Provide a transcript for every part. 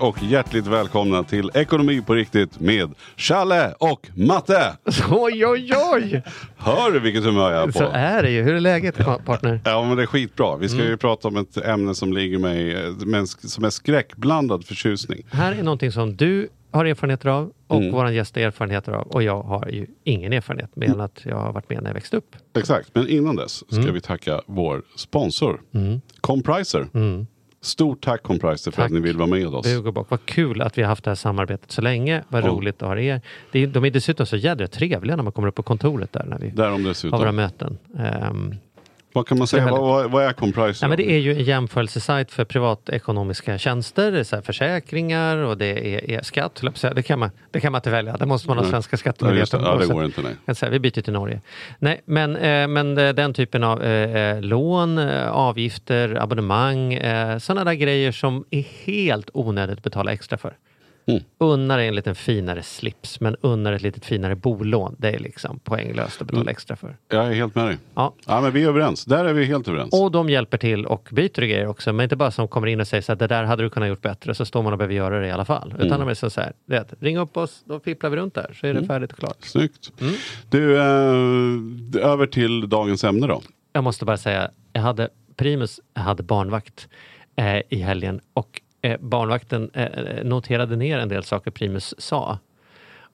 Hej och hjärtligt välkomna till Ekonomi på riktigt med Challe och Matte. Oj, oj, oj! Hör du vilket humör jag är Så på? är det ju. Hur är läget partner? Ja men det är skitbra. Vi ska Mm. ju prata om ett ämne som ligger mig eh, som är skräckblandad förtjusning. Här är någonting som du har erfarenheter av och Mm. våran gäst har erfarenheter av och jag har ju ingen erfarenhet mer än att jag har varit med när jag växte upp. Exakt, men innan dess ska Mm. vi tacka vår sponsor Compriser. Stort tack Compriser för att ni vill vara med oss. Bug och bock. Vad kul att vi har haft det här samarbetet så länge. Vad Ja. roligt att ha er. De är dessutom så jädra trevliga när man kommer upp på kontoret där när vi Därom har våra dessutom. möten. Ehm, Vad kan man säga? Vad, vad, är Compriser? Ja, men det är ju en jämförelsesajt för privatekonomiska tjänster, så försäkringar och det är, är skatt. Det kan, man, det kan man inte välja, det måste man ha Nej. svenska skattemyndigheten. Ja, det går inte nej. Vi byter till Norge. Nej, men, eh, men eh, den typen av eh, eh, lån, avgifter, abonnemang, eh, sådana där grejer som är helt onödigt att betala extra för. Mm. Unnar en lite finare slips, men unnar ett lite finare bolån. Det är liksom poänglöst att betala Mm. extra för. Jag är helt med dig. Ja. Ja men vi är överens. Där är vi helt överens. Och de hjälper till och byter grejer också, men inte bara som kommer in och säger så här, det där hade du kunnat gjort bättre, så står man och behöver göra det i alla fall. Utan Mm. de är så så här, vet, ring upp oss, då fipplar vi runt där, så är det färdigt och klart. Snyggt. Mm. Du, eh, över till dagens ämne då. Jag måste bara säga, jag hade Primus jag hade barnvakt eh, i helgen och eh, barnvakten eh, eh, noterade ner en del saker Primus sa.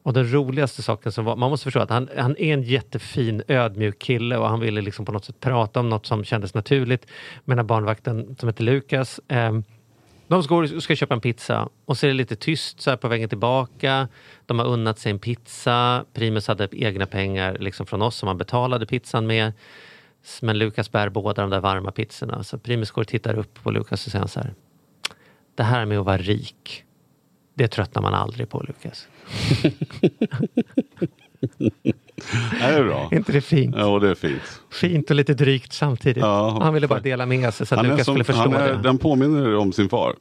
Och den roligaste saken som var, man måste förstå att han, han är en jättefin ödmjuk kille och han ville liksom på något sätt prata om något som kändes naturligt. Men när barnvakten som heter Lukas, eh, de ska, ska köpa en pizza och så är det lite tyst så här på vägen tillbaka. De har unnat sig en pizza. Primus hade egna pengar liksom från oss som han betalade pizzan med. Men Lukas bär båda de där varma pizzorna. Så Primus går och tittar upp på Lukas och säger så här. Det här med att vara rik, det tröttnar man aldrig på Lukas. Det är bra. Inte det fint? Ja, det är fint. Fint och lite drygt samtidigt. Ja, han ville bara dela med sig så att Han Lukas som, skulle förstå han är, det. Den påminner om sin far.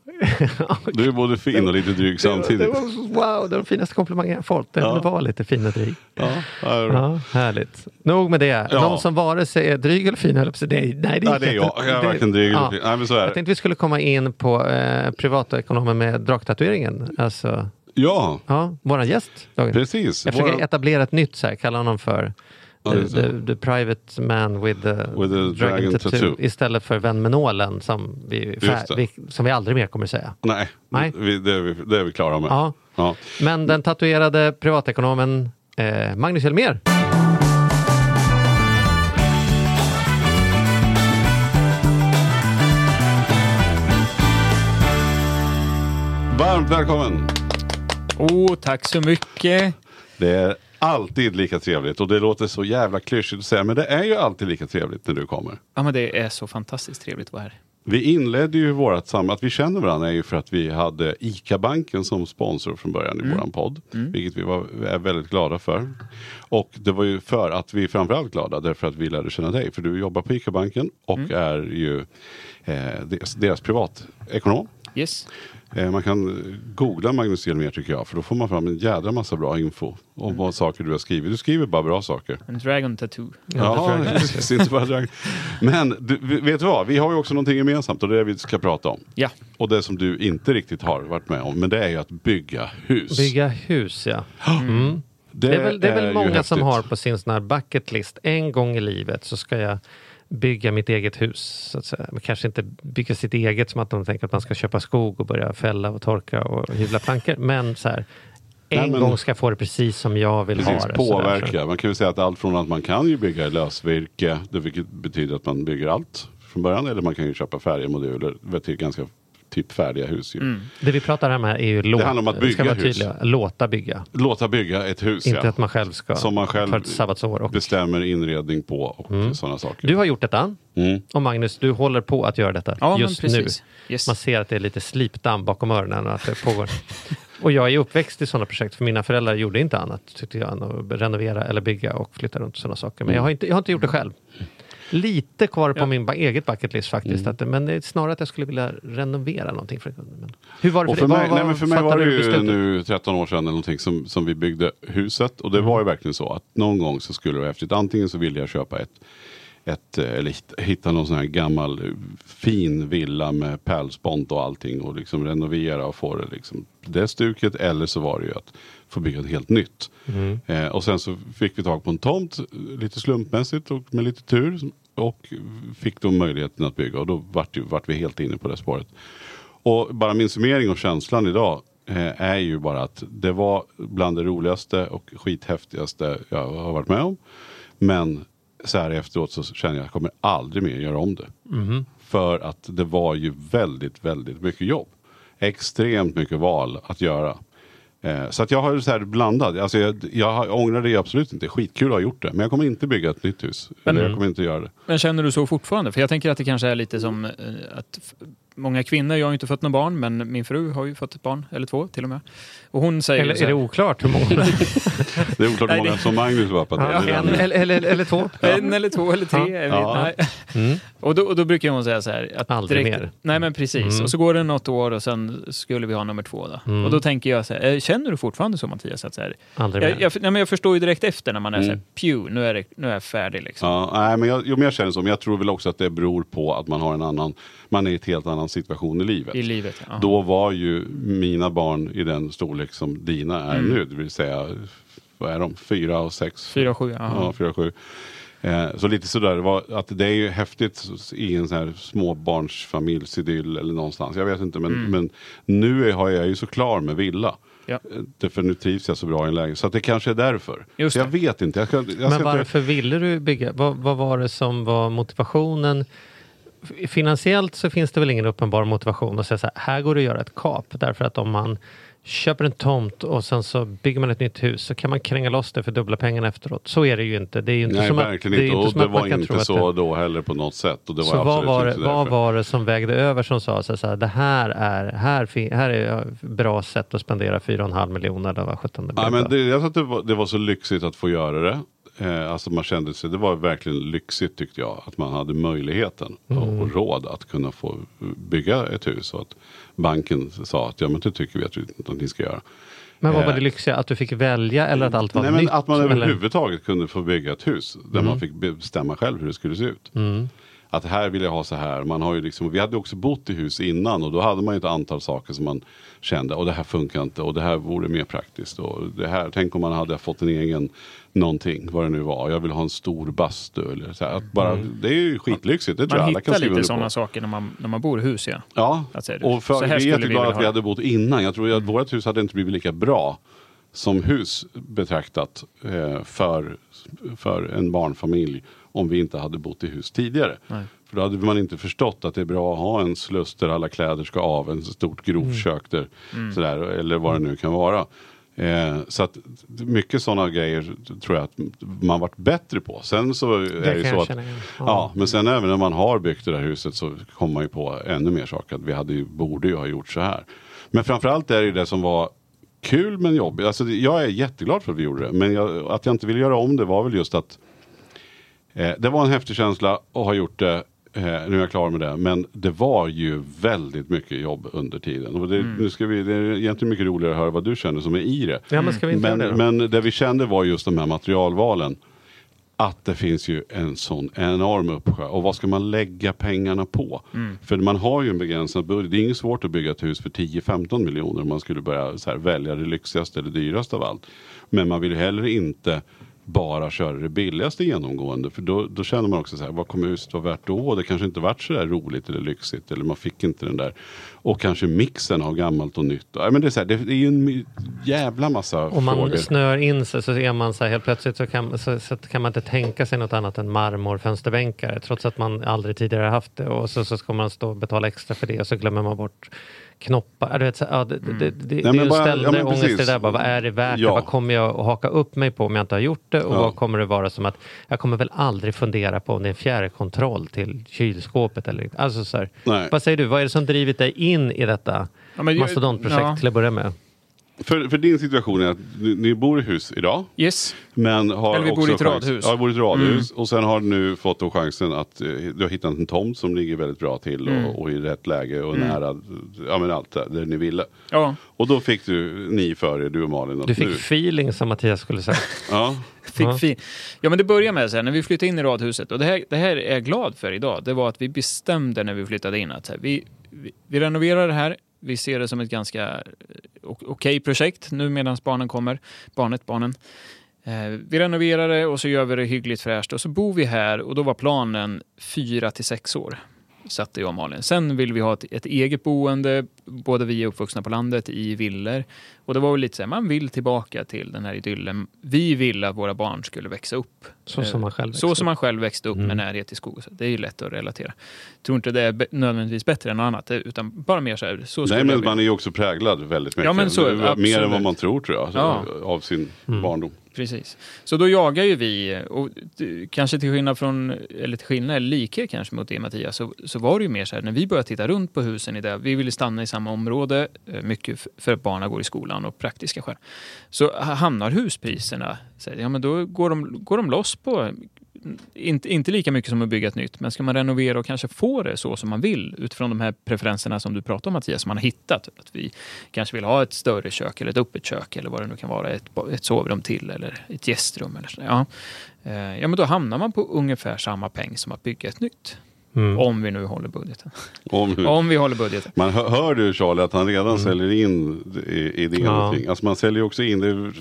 Du är både fin och lite dryg samtidigt. wow, de finaste komplimangerna jag fått. Det Ja. var lite fin och dryg. Ja. Ja, härligt. Nog med det. Ja. Någon som vare sig är dryg eller fin, höll nej, nej, det är, Ja, det är jag. Jag är varken dryg eller fin. Nej, men så är Jag tänkte vi skulle komma in på eh, privatekonomer med draktatueringen. Alltså, Ja, ja, våran gäst. Dagen. precis. Jag försöker Våra- etablera ett nytt, så här, kalla honom för the, the, the private man with the, With the dragon tattoo. Istället för vän med nålen som vi, vi, som vi aldrig mer kommer säga. Nej, Nej. Vi, det, är vi, det är vi klara med. Ja. Ja. Men den tatuerade privatekonomen eh, Magnus Elmer. Varmt välkommen! Oh, tack så mycket. Det är alltid lika trevligt och det låter så jävla klyschigt att säga men det är ju alltid lika trevligt när du kommer. Ja, men det är så fantastiskt trevligt att vara här. Vi inledde ju vårt samarbete, att vi känner varandra är ju för att vi hade ICA-banken som sponsor från början i våran podd. Vilket vi var, är väldigt glada för. Och det var ju för att vi är framförallt glada därför att vi lärde känna dig. För du jobbar på ICA-banken och är ju eh, deras, deras privatekonom. Yes. Eh, man kan googla Magnus Hjelmér tycker jag för då får man fram en jädra massa bra info om vad saker du har skrivit. Du skriver bara bra saker. En dragon tattoo. Ja, precis, inte bara drag. Men du, vet du vad, vi har ju också någonting gemensamt och det är det vi ska prata om. Ja. Och det som du inte riktigt har varit med om, men det är ju att bygga hus. Bygga hus, ja. Mm. det, Det är väl, det är väl ju många som har på sin sån här bucket list, en gång i livet så ska jag bygga mitt eget hus. Så att säga. Men kanske inte bygga sitt eget som att de tänker att man ska köpa skog och börja fälla och torka och hyvla plankor. Men så här, en Nej, men- gång ska få det precis som jag vill Precis, ha det. påverka. Sådär. Man kan ju säga att allt från att man kan ju bygga i lösvirke, vilket betyder att man bygger allt från början, eller man kan ju köpa färgmoduler till ganska typ färdiga hus. Ju. Mm. Det vi pratar här med är ju låt, Det handlar om att ska bygga hus. tydliga, låta bygga. Låta bygga ett hus Inte ja. att man själv ska Som man själv ett sabbatsår. Och bestämmer inredning på och sådana saker. du har gjort detta. Mm. Och Magnus, du håller på att göra detta Ja, just nu. Yes. Man ser att det är lite slipdamm bakom öronen och att det pågår. och jag är uppväxt i sådana projekt, för mina föräldrar gjorde inte annat, tyckte jag, än att renovera eller bygga och flytta runt sådana saker. Men jag har inte, jag har inte gjort det själv. Lite kvar på Ja. min eget bucket list faktiskt. Att, det- men det är snarare att jag skulle vilja renovera någonting. För, men, hur var det Och för, för dig? mig, Vad- nej, men för mig var det du ju beslutet? nu 13 år sedan eller någonting som, som vi byggde huset. Och det var ju verkligen så att någon gång så skulle det vara häftigt. Antingen så ville jag köpa ett, ett eh, eller hitta- någon sån här gammal eh, fin villa med pärlspont och allting och liksom renovera och få det liksom det stuket. Eller så var det ju att få bygga ett helt nytt. Eh, och sen så fick vi tag på en tomt eh, lite slumpmässigt och med lite tur. Och fick då möjligheten att bygga och då vart, vart vi helt inne på det spåret. Och bara min summering och känslan idag eh, är ju bara att det var bland det roligaste och skithäftigaste jag har varit med om. Men så här efteråt så känner jag att jag kommer aldrig mer göra om det. För att det var ju väldigt, väldigt mycket jobb. Extremt mycket val att göra. Eh, så att jag har så här blandad. Alltså jag, jag ångrar det absolut inte. Skitkul att ha gjort det. Men jag kommer inte bygga ett nytt hus. Eller jag kommer inte göra det. Men känner du så fortfarande? För jag tänker att det kanske är lite som eh, att många kvinnor, jag har ju inte fått några barn, men min fru har ju fått ett barn, eller två till och med. Och hon säger Eller så är det här, oklart hur många? Det är oklart hur många som Magnus var på. Ja, det. en, eller, eller, eller två? en eller två eller tre, Ja. jag vet, Ja. nej. Mm. Och, då, och då brukar hon säga så här. Att Aldrig mer. Nej men precis. Mm. Och så går det något år och sen skulle vi ha nummer två då. Mm. Och då tänker jag så här, eh, känner du fortfarande så Mattias? Att så här, Aldrig mer. jag, jag, nej, men jag förstår ju direkt efter när man är Mm. så här, pew, nu är, det, nu är jag färdig liksom. Ja, nej, men jag, jo, men jag känner så. Men jag tror väl också att det beror på att man har en annan, man är i ett helt annan situation i livet. I livet. Ja. Då var ju mina barn i den storlek som dina är Mm. nu. Det vill säga, vad är de? Fyra och sex? Fyra, sju, ja. Ja, fyra, sju. Eh, så lite sådär, var, att det är ju häftigt i en sån här småbarnsfamiljsidyll eller någonstans. Jag vet inte, men, Mm. men nu är, har jag ju så klar med villa. Ja. Eh, Därför nu trivs jag så bra i en lägenhet. Så det kanske är därför. Just jag det. vet inte. Jag ska, jag Men inte- varför ville du bygga? Vad, vad var det som var motivationen? Finansiellt så finns det väl ingen uppenbar motivation att säga så här, här går det att göra ett kap. Därför att om man köper en tomt och sen så bygger man ett nytt hus så kan man kränga loss det för dubbla pengarna efteråt. Så är det ju inte. Det är ju inte Nej, som att, verkligen det är inte. Och det att var inte att så det, då heller på något sätt. Och det var så vad var, det, vad var det som vägde över som sa så här, det här är, här, här är bra sätt att spendera 4,5 miljoner eller vad sjutton det Ja, men det, jag tror att det var, det var så lyxigt att få göra det. Eh, alltså man kände sig, det var verkligen lyxigt tyckte jag. Att man hade möjligheten och, Mm. och råd att kunna få bygga ett hus. Och att banken sa att ja men det tycker vi att, att ni ska göra. Men vad var eh, det lyxiga? Att du fick välja eller att allt var Nej, men nytt? att man eller? överhuvudtaget kunde få bygga ett hus. Där man fick bestämma själv hur det skulle se ut. Mm. Att här vill jag ha så här. Man har ju liksom, vi hade också bott i hus innan och då hade man ju ett antal saker som man kände, och det här funkar inte och det här vore mer praktiskt. Och det här, tänk om man hade fått en egen någonting, vad det nu var. Jag vill ha en stor bastu. Eller så. Att bara, Det är ju skitlyxigt, det tror jag Man alla kan skriva lite sådana saker när man, när man bor i hus. Ja. Ja, det. och för, Så här vi är jätteglada att vi ha hade bott innan. Jag tror att vårt hus hade inte blivit lika bra som hus betraktat eh, för, för en barnfamilj om vi inte hade bott i hus tidigare. Nej. För då hade man inte förstått att det är bra att ha en sluss där alla kläder ska av, en stort grovkök där, Mm. sådär, eller vad det nu kan vara. Eh, så att mycket sådana grejer tror jag att man varit bättre på. Sen så är det, ju så att igen. Ja, men sen även när man har byggt det där huset så kommer man ju på ännu mer saker. Att vi hade ju, borde ju ha gjort så här. Men framförallt är det ju det som var kul men jobbigt. Alltså, jag är jätteglad för att vi gjorde det. Men jag, att jag inte ville göra om det var väl just att eh, det var en häftig känsla att ha gjort det. Eh, nu är jag klar med det. Men det var ju väldigt mycket jobb under tiden. Och det, nu ska vi, det är egentligen mycket roligare att höra vad du känner som är i det. Ja, men ska vi inte Men, det men det vi kände var just de här materialvalen. Att det finns ju en sån enorm uppsjö. Och vad ska man lägga pengarna på? För man har ju en begränsad budget. Det är inget svårt att bygga ett hus för 10-15 miljoner om man skulle börja här, välja det lyxigaste eller dyraste av allt. Men man vill heller inte bara köra det billigaste genomgående. För då, då känner man också så här, vad kommer huset vara värt då? Det kanske inte varit så där roligt eller lyxigt. Eller man fick inte den där. Och kanske mixen av gammalt och nytt. Ja, men det, är så här, det, är ju en jävla massa Om man frågor. snör in sig så är man så här, helt plötsligt så kan, så, så kan man inte tänka sig något annat än marmorfönsterbänkar trots att man aldrig tidigare haft det och så, så ska man stå och betala extra för det och så glömmer man bort knoppar. Du vet, så, ja, det, det, det, det, det men är ju bara- ställde ja, ångest det där. Bara, vad är det värt? Ja. Vad kommer jag att haka upp mig på om jag inte har gjort det? Och Ja. vad kommer det vara som att jag kommer väl aldrig fundera på om det är en fjärrkontroll till kylskåpet eller. Alltså, så här, vad säger du? Vad är det som drivit dig in i detta Ja, men mastodontprojekt ja. till att börja med? För, för din situation är att ni, ni bor i hus idag. Yes. Men har Eller vi bor i ett radhus. Ja, vi bor i ett radhus. Och sen har du nu fått då chansen att eh, du har hittat en tomt som ligger väldigt bra till och, och i rätt läge och nära ja, men allt där, där ni ville. Ja. Och då fick du ni för er, du och Malin. att Du fick nu, feeling som Mattias skulle säga. ja, Fick Ja. fin. Ja men det börjar med så här, när vi flyttade in i radhuset och det här, det här är jag glad för idag. Det var att vi bestämde när vi flyttade in att så här, vi, vi, vi renoverar det här. Vi ser det som ett ganska okej okay okej projekt nu medan barnen kommer. Barnet, barnen. Eh, vi renoverar det och så gör vi det hyggligt fräscht och så bor vi här och då var planen fyra till sex år. Satte jag och Malin. Sen vill vi ha ett, ett eget boende. Båda vi är uppvuxna på landet i villor. Och det var väl lite så här, man vill tillbaka till den här idyllen. Vi ville att våra barn skulle växa upp. Så som man själv Så växte som man själv växte upp med Mm. närhet till skog. och så. Det är ju lätt att relatera. Tror inte det är nödvändigtvis bättre än något annat, utan bara mer så här. Så nej men jag man är ju också präglad väldigt mycket. Ja, men så- mer än vad man tror tror jag. Ja. Av sin Mm. barndom. Precis. Så då jagar ju vi, och d- kanske till skillnad från, eller till skillnad, eller likhet kanske mot det Mattias, så, så var det ju mer så här, när vi började titta runt på husen i det, vi ville stanna i samma område, eh, mycket för att barnen går i skolan och praktiska skäl. Så hamnar huspriserna, så ja men då går de, går de loss på mm, inte, inte lika mycket som att bygga ett nytt, men ska man renovera och kanske få det så som man vill utifrån de här preferenserna som du pratar om Mattias, som man har hittat. Att vi kanske vill ha ett större kök eller ett öppet kök eller vad det nu kan vara, ett, ett sovrum till eller ett gästrum. Eller så. Ja. Eh, ja, men då hamnar man på ungefär samma peng som att bygga ett nytt. Mm. Om vi nu håller budgeten. Om, Om vi håller budgeten. Man hör, hör du Charlie att han redan säljer in i- idén Ja. Alltså man säljer också in, det,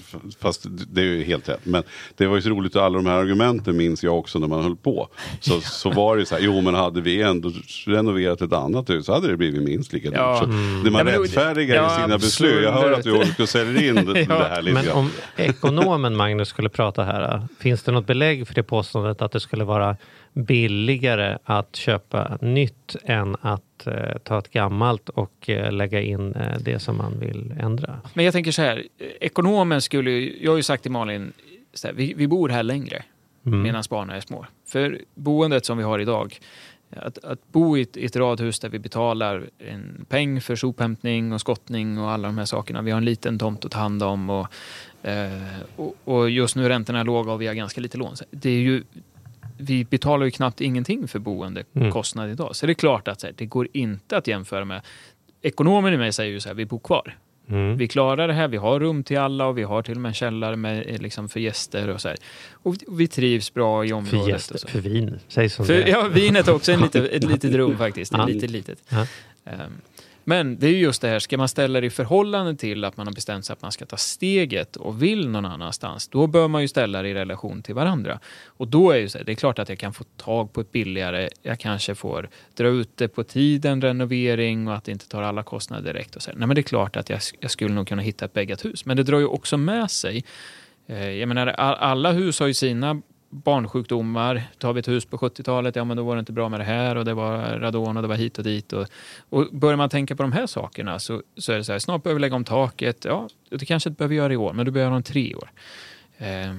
fast det är ju helt rätt. Men det var ju så roligt att alla de här argumenten minns jag också när man höll på. Så, så var det så här, jo men hade vi ändå renoverat ett annat hus så hade det blivit minst lika dyrt. Ja. Mm. Det man Ja, rättfärdigar ja, i sina beslut. Jag hör att du absolut. håller på och säljer in det, Ja, det här lite Men grann. om ekonomen Magnus skulle prata här, finns det något belägg för det påståendet att det skulle vara billigare att köpa nytt än att eh, ta ett gammalt och eh, lägga in eh, det som man vill ändra? Men jag tänker så här, ekonomen skulle ju, jag har ju sagt till Malin, så här, vi, vi bor här längre Mm. medan barnen är små. För boendet som vi har idag, att, att bo i ett, i ett radhus där vi betalar en peng för sophämtning och skottning och alla de här sakerna. Vi har en liten tomt att ta hand om och, eh, och, och just nu är räntorna låga och vi har ganska lite lån. Det är ju, vi betalar ju knappt ingenting för boendekostnad idag. Så det är klart att så här, det går inte att jämföra med Ekonomen i mig säger ju så här, vi bor kvar. Mm. Vi klarar det här, vi har rum till alla och vi har till och med en källare med, eh, liksom, för gäster och så här. Och vi- trivs bra i området. För gäster, för vin. Säg som För, det ja, vinet är också en lite, ett litet rum faktiskt. Ja. Ett litet. Ja. Ehm, men det är just det här, ska man ställa det i förhållande till att man har bestämt sig att man ska ta steget och vill någon annanstans, då bör man ju ställa det i relation till varandra. Och då är ju så här, det är klart att jag kan få tag på ett billigare, jag kanske får dra ut det på tiden, renovering och att det inte tar alla kostnader direkt. Och så här. Nej men det är klart att jag, jag skulle nog kunna hitta ett bäggat hus, men det drar ju också med sig eh, Jag menar, alla hus har ju sina barnsjukdomar. Tar vi ett hus på 70-talet, ja men då var det inte bra med det här och det var radon och det var hit och dit. Och, och börjar man tänka på de här sakerna så, så är det så här, snart behöver vi lägga om taket. Ja, det kanske inte behöver göra i år, men du behöver göra om tre år. Eh,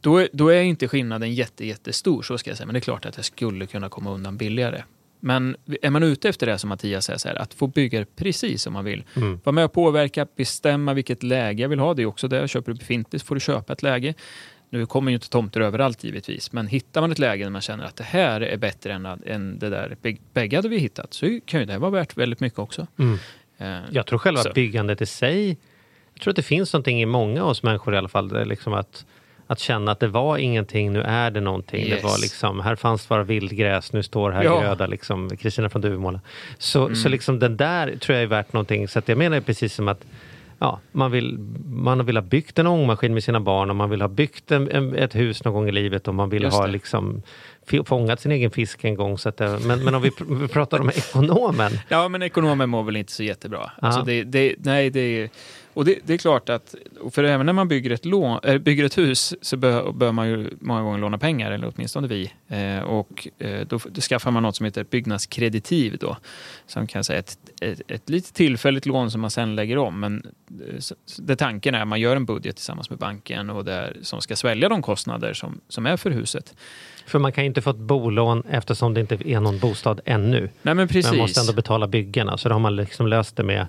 då, är- då är inte skillnaden jätte, jättestor, så ska jag säga. Men det är klart att jag skulle kunna komma undan billigare. Men är man ute efter det som Mattias säger, här, att få bygga precis som man vill. Mm. Vara med och påverka, bestämma vilket läge jag vill ha. Det är också det. Köper du befintligt får du köpa ett läge. Nu kommer ju inte tomter överallt givetvis, men hittar man ett läge där man känner att det här är bättre än, än det där bäg- bägge hade vi hittat, så kan ju det vara värt väldigt mycket också. Mm. Eh, Jag tror själva Så. byggandet i sig, jag tror att det finns någonting i många av oss människor i alla fall, liksom att, att känna att det var ingenting, nu är det någonting. Yes. Det var liksom, här fanns bara vildgräs, nu står här Ja. gröda, liksom, Kristina från Duvemåla. Så, Mm. så liksom den där tror jag är värt någonting. Så jag menar precis som att ja, man, vill, man vill ha byggt en ångmaskin med sina barn och man vill ha byggt en, ett hus någon gång i livet och man vill ha liksom fångat sin egen fisk en gång. Så att det, men, men om vi, vi pratar om ekonomen. Ja, men ekonomer mår väl inte så jättebra. Alltså det, det, nej, det är, och det, det är klart att, för även när man bygger ett, lån, äh, bygger ett hus så bör, bör man ju många gånger låna pengar, eller åtminstone vi. Eh, och eh, då, då skaffar man något som heter byggnadskreditiv då. Som kan säga ett, ett, ett lite tillfälligt lån som man sen lägger om. Men eh, det tanken är att man gör en budget tillsammans med banken och där, som ska svälja de kostnader som, som är för huset. För man kan ju inte få ett bolån eftersom det inte är någon bostad ännu. Nej men precis. Man måste ändå betala byggena. Så då har man liksom löst det med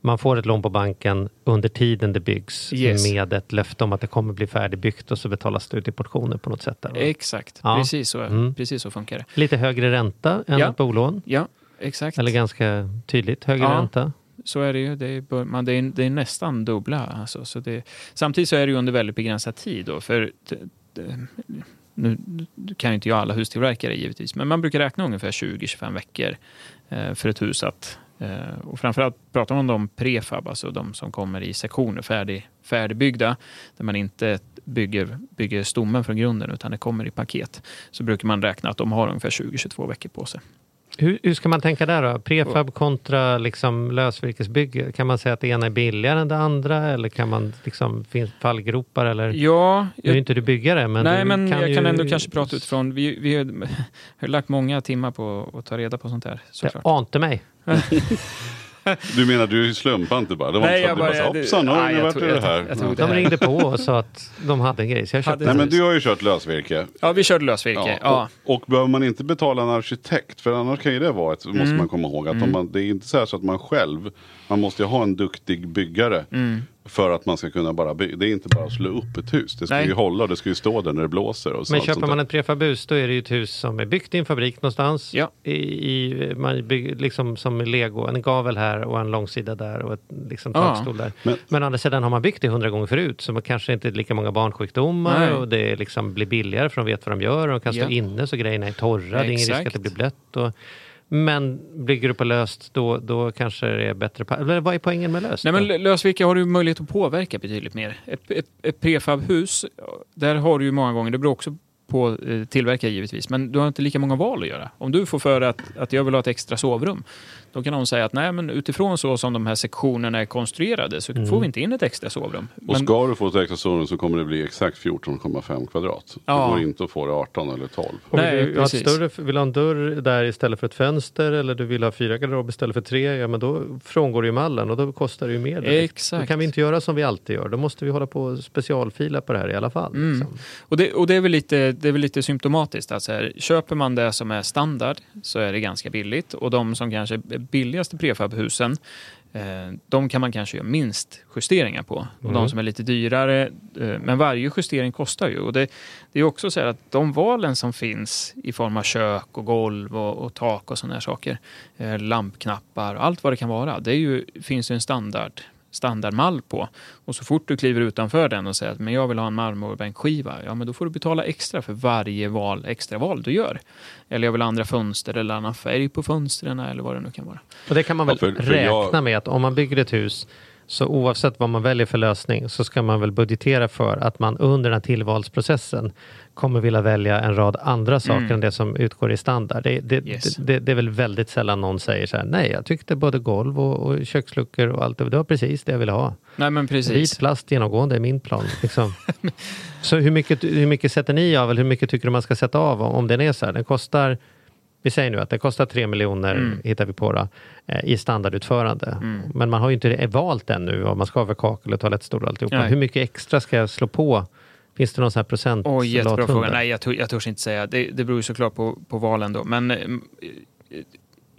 man får ett lån på banken under tiden det byggs Yes. med ett löfte om att det kommer bli färdigbyggt och så betalas det ut i portioner på något sätt. Där. Exakt, Ja. precis, så, Mm. precis så funkar det. Lite högre ränta än Ja. ett bolån. Ja, exakt. Eller ganska tydligt högre Ja. ränta. Så är det ju. Det är, man, det är, det är nästan dubbla. Alltså, så det, samtidigt så är det ju under väldigt begränsad tid. Då, för det, nu kan ju inte jag alla hustillverkare givetvis, men man brukar räkna ungefär 20-25 veckor eh, för ett hus att Eh, och framförallt pratar man om prefab, alltså de som kommer i sektioner, färdig, färdigbyggda, där man inte bygger, bygger stommen från grunden, utan det kommer i paket. Så brukar man räkna att de har ungefär 20-22 veckor på sig. Hur, hur ska man tänka där då? Prefab kontra liksom lösvirkesbygge. Kan man säga att det ena är billigare än det andra? Eller kan man liksom, finns fallgropar? Eller? Ja, Nu är inte du byggare, men Nej, men kan jag ju... kan ändå kanske prata utifrån... Vi, vi har, har lagt många timmar på att ta reda på sånt här. Det Såklart. ante mig. Du menar du slumpar inte bara? Det var Nej, inte så jag att du bara- hoppsan, nu det- har ni jag varit i jag det här. jag det De ringde på och sa att de hade en grej, så jag köpte Nej men du har ju kört lösvirke. Ja, vi körde lösvirke. Ja. Och, och behöver man inte betala en arkitekt, för annars kan ju det vara ett, måste Mm. man komma ihåg, att om man, det är inte så, här så att man själv, man måste ju ha en duktig byggare Mm. för att man ska kunna bara bygga. Det är inte bara att slå upp ett hus, det ska Nej. ju hålla, det ska ju stå där när det blåser. Och Men köper man ett prefabhus då är det ju ett hus som är byggt i en fabrik någonstans. Ja. I, i, man bygger liksom som lego, en gavel här och en långsida där och ett liksom, Ja. takstol där. Men, Men- å andra sidan har man byggt det hundra gånger förut så man kanske inte är lika många barnsjukdomar Nej. och det liksom blir billigare för de vet vad de gör och de kan stå Ja. inne så grejerna är torra. Det är ingen risk Exakt. att det blir blött. Och, men bygger du på löst då, då kanske det är bättre. pa- Eller vad är poängen med löst? Nej, men då? lösvirke har du möjlighet att påverka betydligt mer. Ett, ett, ett prefabhus, där har du ju många gånger, det beror också på eh, tillverkare givetvis, men du har inte lika många val att göra. Om du får för att, att jag vill ha ett extra sovrum, då kan någon säga att nej, men utifrån så som de här sektionerna är konstruerade så får vi inte in ett extra sovrum. Och Men, ska du få ett extra sovrum så kommer det bli exakt 14,5 kvadrat. Ja. Det går inte att få det 18 eller 12. Och Nej, vill du precis. större, vill du ha en dörr där istället för ett fönster eller du vill ha fyra garderober istället för tre, ja men då frångår du ju mallen och då kostar det ju mer. Exakt. Då kan vi inte göra som vi alltid gör, då måste vi hålla på och specialfila på det här i alla fall. Mm. Liksom. Och, det, och det, är väl lite, det är väl lite symptomatiskt. Att så här, köper man det som är standard så är det ganska billigt. Och de som kanske billigaste prefabhusen, eh, de kan man kanske göra minst justeringar på. Och Mm. de som är lite dyrare, eh, men varje justering kostar ju. Och det, det är också så att de valen som finns i form av kök och golv och, och tak och sådana här saker, eh, lampknappar och allt vad det kan vara, det ju, finns ju en standard standardmall på. Och så fort du kliver utanför den och säger att men jag vill ha en marmorbänkskiva, ja men då får du betala extra för varje val, extra val du gör. Eller jag vill ha andra fönster eller annan färg på fönstren eller vad det nu kan vara. Och det kan man väl Ja, för- för räkna jag- med att om man bygger ett hus så oavsett vad man väljer för lösning så ska man väl budgetera för att man under den här tillvalsprocessen kommer vilja välja en rad andra saker Mm. än det som utgår i standard. Det, det, Yes. det, det, är väl väldigt sällan någon säger så här, nej jag tyckte både golv och, och köksluckor och allt, det var precis det jag ville ha. Nej men precis. Vit plast genomgående är min plan. Liksom. så hur mycket, hur mycket sätter ni av, eller hur mycket tycker du man ska sätta av om den är så här? Den kostar, vi säger nu att det kostar 3 miljoner, Mm. hittar vi på då, eh, i standardutförande. Men man har ju inte valt ännu vad man ska ha för kakel och toalettstol och alltihopa. Nej. Hur mycket extra ska jag slå på? Finns det någon sån här procent? Oj, jättebra fråga. Nej, jag, tog, jag törs inte säga. Det, det beror ju såklart på, på valen då. Men eh,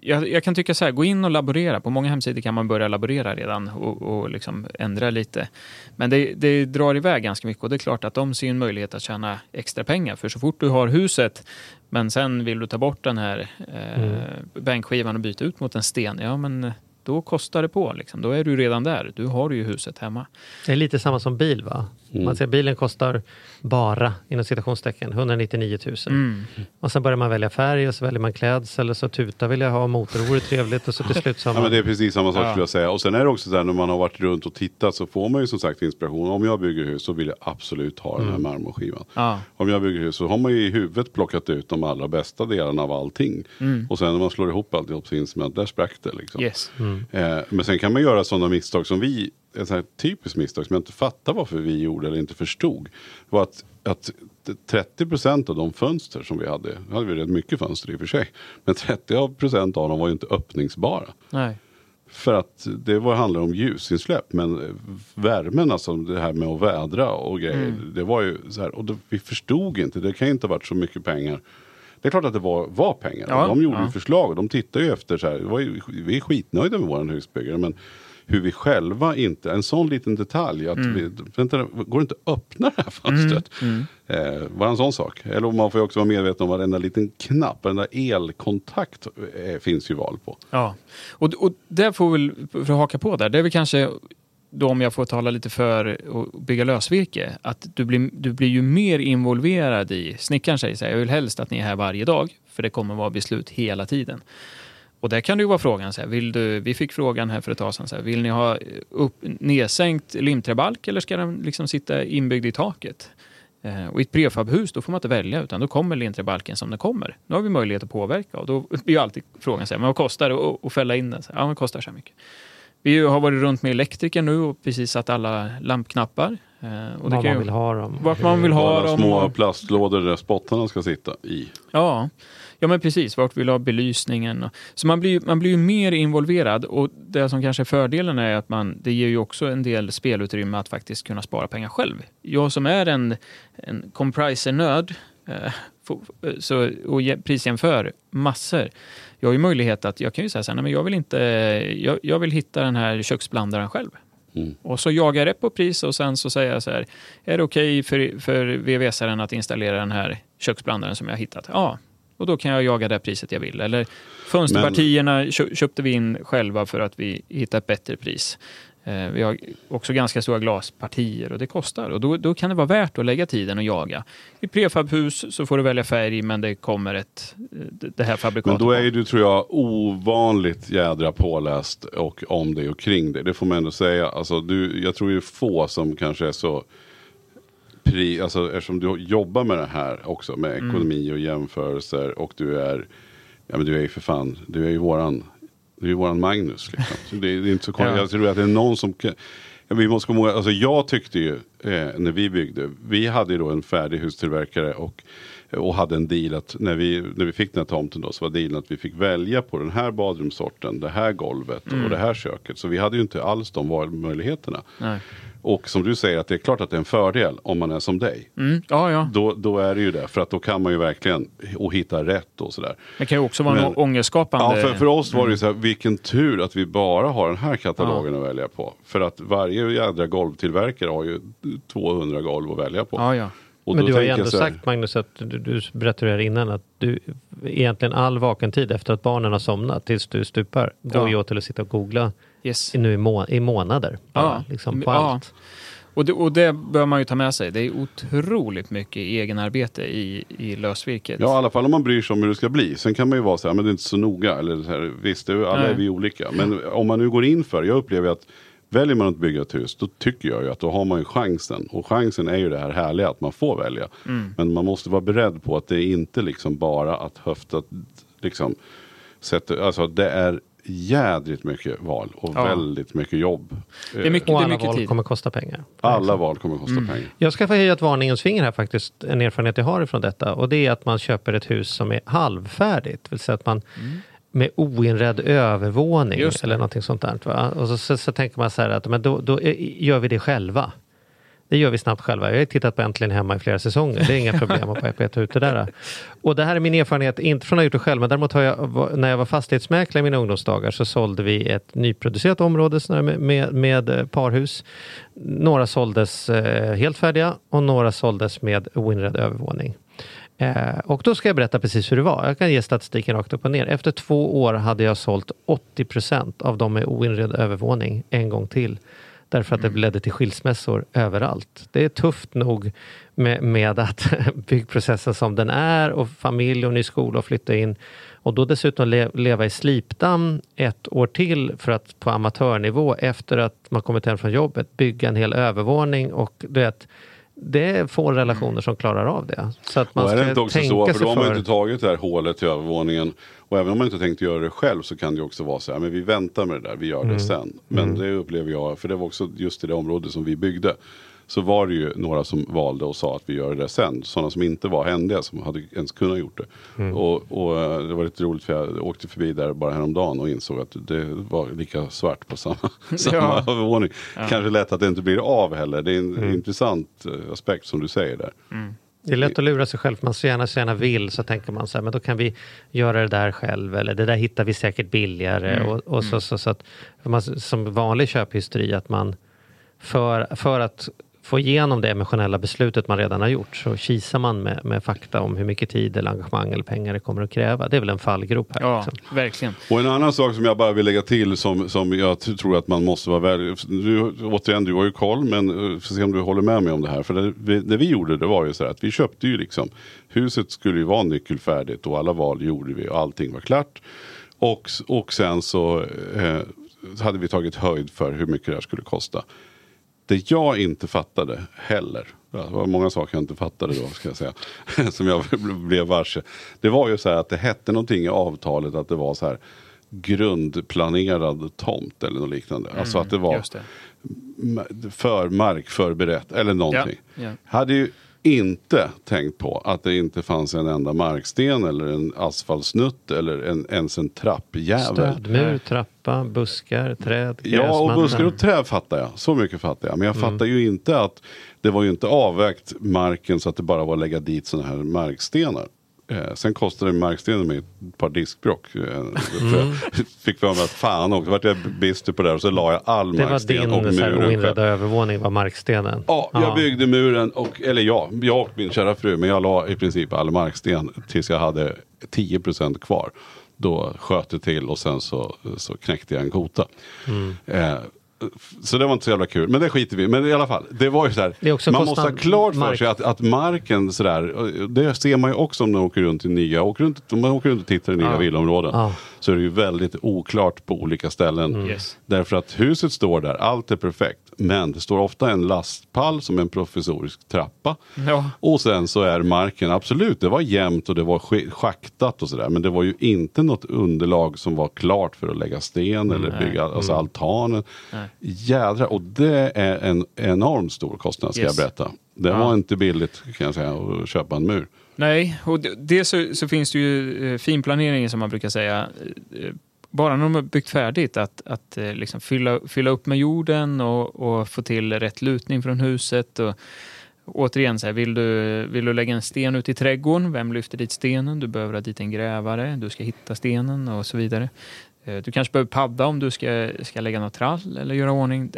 jag, jag kan tycka så här, gå in och laborera. På många hemsidor kan man börja laborera redan och, och liksom ändra lite. Men det, det drar iväg ganska mycket och det är klart att de ser en möjlighet att tjäna extra pengar. För så fort du har huset, men sen vill du ta bort den här eh, Mm. bänkskivan och byta ut mot en sten, ja men då kostar det på. Liksom. Då är du redan där. Du har ju huset hemma. Det är lite samma som bil va? Man ser bilen kostar bara, inom citationstecken, 199 000. Mm. Och sen börjar man välja färg och så väljer man klädsel och så tuta vill jag ha, motor vore trevligt och så till slut så har Ja, men man... det är precis samma sak Ja. skulle jag säga. Och sen är det också så här när man har varit runt och tittat så får man ju som sagt inspiration. Om jag bygger hus så vill jag absolut ha den här marmorskivan. Ja. Om jag bygger hus så har man ju i huvudet plockat ut de allra bästa delarna av allting. Och sen när man slår ihop alltihop så inser man att där sprack det. Liksom. Yes. Eh, men sen kan man göra sådana misstag som vi, ett här typiskt misstag som jag inte fattar varför vi gjorde eller inte förstod. Var att, att 30% av de fönster som vi hade, hade vi rätt mycket fönster i och för sig. Men 30% av dem var ju inte öppningsbara. Nej. För att det var, handlar om ljusinsläpp. Men värmen, alltså det här med att vädra och grejer. Mm. Det var ju så här, och då, vi förstod inte, det kan ju inte ha varit så mycket pengar. Det är klart att det var, var pengar. Ja, de gjorde ja. ju förslag och de tittade ju efter så här. Det ju, vi är skitnöjda med våran husbyggare. Men hur vi själva inte, en sån liten detalj. Att Mm. vi, vänta, går det inte att öppna det här fönstret? Eh, bara en sån sak. Eller man får ju också vara medveten om varenda liten knapp, varenda elkontakt eh, finns ju val på. Ja, och, och där får vi, för att haka på där, det är väl kanske då om jag får tala lite för att bygga lösvirke, att du blir, du blir ju mer involverad i, snickaren säger så här, jag vill helst att ni är här varje dag, för det kommer vara beslut hela tiden. Och där kan det ju vara frågan, så här, vill du, vi fick frågan här för ett tag sedan, så här, vill ni ha upp, nedsänkt limträbalk eller ska den liksom sitta inbyggd i taket? Eh, och i ett prefabhus då får man inte välja utan då kommer limträbalken som den kommer. Nu har vi möjlighet att påverka och då blir ju alltid frågan så här, men vad kostar det att, att fälla in den? Så här, Ja, men det kostar så här mycket. Vi har varit runt med elektriker nu och precis satt alla lampknappar. Eh, och det Vad kan man ju- vill ha dem. Vart man vill ha Alla dem. små plastlådor där spottarna ska sitta i. Ja, ja men precis. Vart vill ha belysningen? Så man blir, man blir ju mer involverad och det som kanske är fördelen är att man, det ger ju också en del spelutrymme att faktiskt kunna spara pengar själv. Jag som är en, en compriser-nörd eh, så, och jä- prisjämför massor. Jag har ju möjlighet att, jag kan ju säga så här, nej, men jag vill inte, jag, jag vill hitta den här köksblandaren själv. Mm. Och så jagar jag rätt på pris och sen så säger jag så här, är det okej för, för VVS-aren att installera den här köksblandaren som jag har hittat? Ja, och då kan jag jaga det priset jag vill. Eller fönsterpartierna kö- köpte vi in själva för att vi hittade ett bättre pris. Eh, vi har också ganska stora glaspartier och det kostar. Och då, då kan det vara värt att lägga tiden och jaga. I prefabhus så får du välja färg men det kommer ett, eh, det det här Men fabrikatet. då är ju du tror jag ovanligt jädra påläst och om dig och kring dig. Det får man ändå säga. Alltså, du, jag tror ju få som kanske är så pri, alltså, eftersom du jobbar med det här också med Mm. ekonomi och jämförelser och du är, ja men du är ju för fan, du är ju våran, du är ju våran Magnus liksom. Så det, är- det är inte så konstigt. Ja. Jag tror att det är någon som ja, vi måste komma ihåg, alltså jag tyckte ju eh, när vi byggde, vi hade ju då en färdig hustillverkare och och hade en deal att när vi, när vi fick den här tomten då så var dealen att vi fick välja på den här badrumssorten, det här golvet och det här köket. Så vi hade ju inte alls de valmöjligheterna. Nej. Och som du säger att det är klart att det är en fördel om man är som dig. Mm, ja, ja. Då, då är det ju det, för att då kan man ju verkligen och hitta rätt och sådär. Det kan ju också vara en Men- ångestskapande... Ja, för, för oss var det ju så här, vilken tur att vi bara har den här katalogen att välja på. För att varje jädra golvtillverkare har ju 200 golv att välja på. Ja, ja. Och Men du har ju ändå sagt Magnus, att du, du berättade här innan att du egentligen all vaken tid efter att barnen har somnat tills du stupar går Ja. ju åt till att sitta och googla Yes. nu i, må, i månader. Bara, Ja. liksom på Ja. allt. Och det, och det bör man ju ta med sig. Det är otroligt mycket egenarbete i, i lösvirket. Ja, i alla fall om man bryr sig om hur det ska bli. Sen kan man ju vara så här, men det är inte så noga. Eller så här, visst, det är, alla Nej. är vi olika. Men om man nu går in för, jag upplever att väljer man att bygga ett hus, då tycker jag ju att då har man ju chansen. Och chansen är ju det här härliga att man får välja. Mm. Men man måste vara beredd på att det är inte liksom bara att höfta, liksom, sätta, alltså det är jädrigt mycket val och Ja. väldigt mycket jobb. Det är mycket, Och det är alla mycket val tid. kommer kosta pengar. Alla val kommer kosta Mm. pengar. Jag ska få höja ett varningens finger här faktiskt, en erfarenhet jag har ifrån detta. Och det är att man köper ett hus som är halvfärdigt. Det vill säga att man med oinredd övervåning Mm. Eller någonting sånt där. Va? Och så, så, så tänker man så här att men då, då är- gör vi det själva. Det gör vi snabbt själva. Jag har tittat på Äntligen hemma i flera säsonger. Det är inga problem att peta ut det där. Och det här är min erfarenhet, inte från att ha gjort det själv, men däremot har jag, när jag var fastighetsmäklare i mina ungdomsdagar så sålde vi ett nyproducerat område med, med, med eh, parhus. Några såldes eh, helt färdiga och några såldes med oinredd övervåning. Eh, och då ska jag berätta precis hur det var. Jag kan ge statistiken rakt upp och ner. Efter två år hade jag sålt 80% av dem med oinredd övervåning en gång till. Därför att Mm. det ledde till skilsmässor överallt. Det är tufft nog med, med att byggprocessen som den är och familj och ny skola och flytta in. Och då dessutom le, leva i slipdamm ett år till för att på amatörnivå efter att man kommit hem från jobbet bygga en hel övervåning och du vet, det är få relationer som klarar av det. Så att man och är det inte också så, för då har man för. inte tagit det här hålet till övervåningen. Och även om man inte tänkt göra det själv så kan det också vara så här, men vi väntar med det där, vi gör Mm. det sen. Men det upplever jag, för det var också just i det område som vi byggde. Så var det ju några som valde och sa att vi gör det sen. Sådana som inte var händiga, som hade ens kunnat gjort det. Mm. Och, och eh, det var lite roligt för jag åkte förbi där bara häromdagen och insåg att det var lika svart på samma, samma Ja. övervåning. Kanske lätt att det inte blir av heller. Det är en Mm. intressant eh, aspekt som du säger där. Det är lätt att lura sig själv, man så gärna, så gärna vill så tänker man så här, men då kan vi göra det där själv eller det där hittar vi säkert billigare. Och, och så, så, så att man, som vanlig köphysteri att man för, för att få igenom det emotionella beslutet man redan har gjort så kisar man med, med fakta om hur mycket tid eller engagemang eller pengar det kommer att kräva. Det är väl en fallgrop här. Ja, liksom. verkligen. Och en annan sak som jag bara vill lägga till som, som jag tror att man måste vara väl. Du, återigen, du har ju koll men uh, får se om du håller med mig om det här. För det, vi, det vi gjorde det var ju så här att vi köpte ju liksom. Huset skulle ju vara nyckelfärdigt och alla val gjorde vi och allting var klart. Och, och sen så eh, hade vi tagit höjd för hur mycket det här skulle kosta. Det jag inte fattade heller, det var många saker jag inte fattade då ska jag säga, som jag blev varse. Det var ju så här att det hette någonting i avtalet att det var så här grundplanerad tomt eller något liknande. alltså att det var Mm, det. för mark förberett eller någonting. Ja, ja. Hade ju inte tänkt på att det inte fanns en enda marksten eller en asfaltsnutt eller en, ens en trappjävel. Stödmur, trappa, buskar, träd, Ja, och buskar och träd fattar jag. Så mycket fattar jag. Men jag Mm. fattar ju inte att det var ju inte avvägt marken så att det bara var att lägga dit sådana här markstenar. Eh, sen kostade markstenen mig ett par diskbrock. Eh, Mm. jag fick för mig att fan också, vart jag bister på det här och så la jag all Det var marksten och din så här, muren oinredda övervåning var markstenen. Ja, jag byggde muren och, eller ja, jag och min kära fru, men jag la i princip all marksten tills jag hade 10% kvar. Då sköt det till och sen så, så knäckte jag en kota. Mm. Eh, så det var inte så jävla kul, men det skiter vi. Men i alla fall, det var ju så här, man måste ha klart för mark- sig att, att marken sådär, det ser man ju också om man åker runt i nya, åker runt, om man åker runt och tittar i nya villaområden. Ja. Så är det ju väldigt oklart på olika ställen. Mm. Yes. Därför att huset står där, allt är perfekt. Men det står ofta en lastpall som en provisorisk trappa. Ja. Och sen så är marken, absolut det var jämnt och det var sk- schaktat och sådär. Men det var ju inte något underlag som var klart för att lägga sten eller bygga alltså altanen. Jädrar, och det är en enormt stor kostnad ska Yes. jag berätta. Det var inte billigt kan jag säga att köpa en mur. Nej, och det så, så finns det ju eh, finplanering som man brukar säga. Bara när de har byggt färdigt, att, att eh, liksom fylla, fylla upp med jorden och, och få till rätt lutning från huset. Och, återigen, så här, vill, du, vill du lägga en sten ut i trädgården, vem lyfter dit stenen? Du behöver ha dit en grävare, du ska hitta stenen och så vidare. Eh, du kanske behöver padda om du ska, ska lägga något trall eller göra ordning.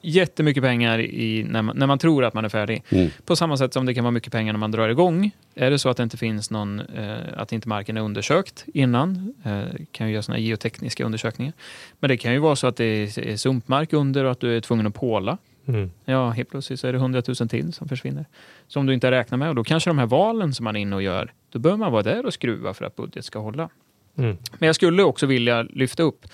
Jättemycket pengar i, när, man, när man tror att man är färdig. Mm. På samma sätt som det kan vara mycket pengar när man drar igång. Är det så att det inte finns någon, eh, att inte marken är undersökt innan, eh, kan ju göra sådana geotekniska undersökningar. Men det kan ju vara så att det är är sumpmark under och att du är tvungen att påla. Mm. Ja, helt plötsligt så är det 100 000 till som försvinner. Som du inte har räknat med. Och då kanske de här valen som man är inne och gör, då behöver man vara där och skruva för att budget ska hålla. Mm. Men jag skulle också vilja lyfta upp,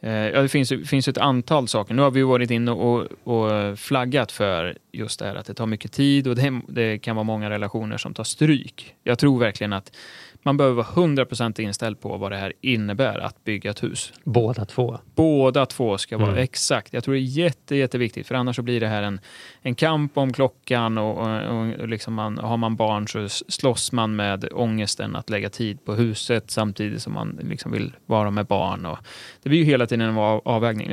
eh, ja, det finns, finns ett antal saker. Nu har vi varit inne och, och flaggat för just det här att det tar mycket tid och det, det kan vara många relationer som tar stryk. Jag tror verkligen att man behöver vara 100% inställd på vad det här innebär att bygga ett hus. Båda två. Båda två ska vara Mm. exakt. Jag tror det är jätte, jätteviktigt för annars så blir det här en, en kamp om klockan och, och, och liksom man, har man barn så slåss man med ångesten att lägga tid på huset samtidigt som man liksom vill vara med barn. Och det blir ju hela tiden en av- avvägning.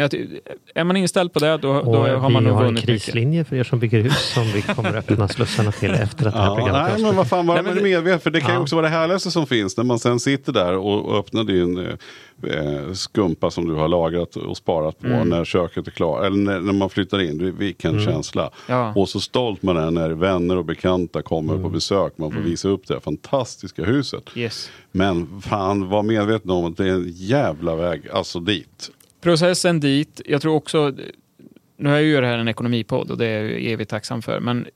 Är man inställd på det då, då har man vi nog har en vunnit mycket. krislinje för er som bygger hus som vi kommer att öppna slussarna till efter att det här Ja, programmet är nej men vad fan, var Nej, men medveten. För det kan ju Ja. också vara det härligaste som finns. När man sen sitter där och, och öppnar din eh, eh, skumpa som du har lagrat och sparat på. Mm. När köket är klart. Eller när, när man flyttar in. Vilken känsla. Ja. Och så stolt man är när vänner och bekanta kommer på besök. Man får visa upp det här fantastiska huset. Yes. Men fan var medveten om att det är en jävla väg. Alltså dit. Processen dit, jag tror också nu är ju det här en ekonomipodd och det är jag evigt tacksam för, men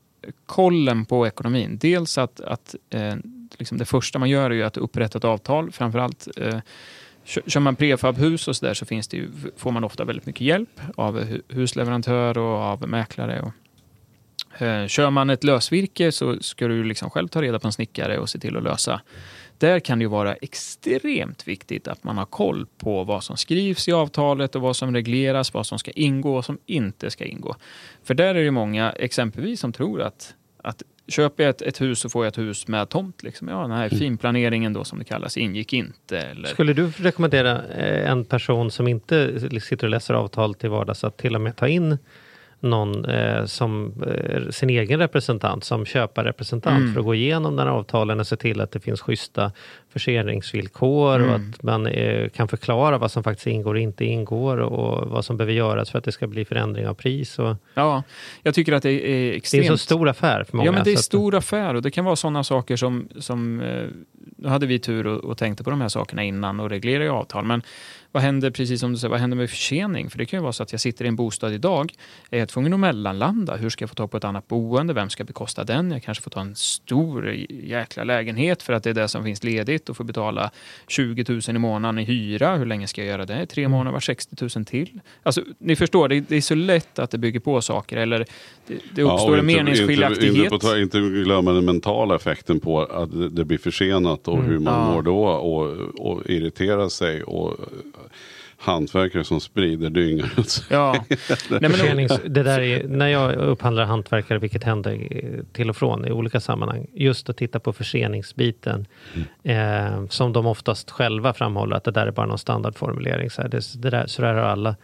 kollen på ekonomin. Dels att, att eh, liksom det första man gör är ju att upprätta ett avtal, framförallt eh, Kör man prefabhus och så där så finns det ju, får man ofta väldigt mycket hjälp av husleverantör och av mäklare. Och, eh, kör man ett lösvirke så ska du liksom själv ta reda på en snickare och se till att lösa. Där kan det ju vara extremt viktigt att man har koll på vad som skrivs i avtalet och vad som regleras, vad som ska ingå och vad som inte ska ingå. För där är det många, exempelvis, som tror att, att köper jag ett, ett hus så får jag ett hus med tomt. Liksom. Ja, den här finplaneringen då som det kallas ingick inte. Eller... Skulle du rekommendera eh, en person som inte sitter och läser avtal till vardags att till och med ta in någon eh, som eh, sin egen representant, som köparrepresentant Mm. för att gå igenom den här avtalen och se till att det finns schyssta förseningsvillkor och Mm. att man eh, kan förklara vad som faktiskt ingår och inte ingår och vad som behöver göras för att det ska bli förändring av pris. Och, Ja, jag tycker att det är det är extremt... en så stor affär för många. Ja, men det är att- stor affär och det kan vara sådana saker som, som eh, nu hade vi tur och, och tänkte på de här sakerna innan och reglerade avtal. Men vad händer, precis som du säger, vad händer med försening? För det kan ju vara så att jag sitter i en bostad idag, är jag tvungen att mellanlanda? Hur ska jag få tag på ett annat boende? Vem ska bekosta den? Jag kanske får ta en stor jäkla lägenhet för att det är det som finns ledigt och får betala 20 000 i månaden i hyra. Hur länge ska jag göra det? Tre månader var 60 000 till. Alltså, ni förstår, det, det är så lätt att det bygger på saker eller det, det Ja, uppstår och en meningsskiljaktighet. Inte, inte, på, inte glömma den mentala effekten på att det- blir försenat och hur man Ja. mår då och, och irriterar sig. Och hantverkare som sprider dynga runt sig. Ja. Nej, men, Försenings, det där är, när jag upphandlar hantverkare, vilket händer till och från i olika sammanhang, just att titta på förseningsbiten, eh, som de oftast själva framhåller att det där är bara någon standardformulering. Så, här, det, det där, så där har alla.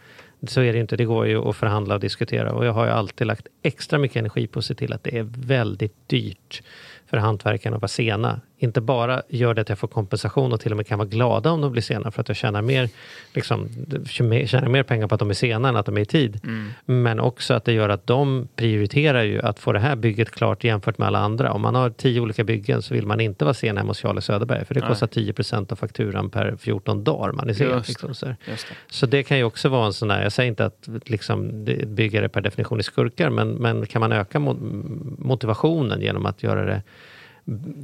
Så är det inte, det går ju att förhandla och diskutera och jag har ju alltid lagt extra mycket energi på att se till att det är väldigt dyrt för hantverkarna att vara sena. Inte bara gör det att jag får kompensation och till och med kan vara glada om de blir sena för att jag tjänar mer, liksom, tjänar mer pengar på att de är sena än att de är i tid. Men också att det gör att de prioriterar ju att få det här bygget klart jämfört med alla andra. Om man har tio olika byggen så vill man inte vara sen hemma hos Charlie Söderberg för det Nej. kostar 10% av fakturan per 14 dagar man är sen. Just Liksom, så, det. så det kan ju också vara en sån där, jag säger inte att liksom, byggare per definition är skurkar, men, men kan man öka mo- motivationen genom att göra det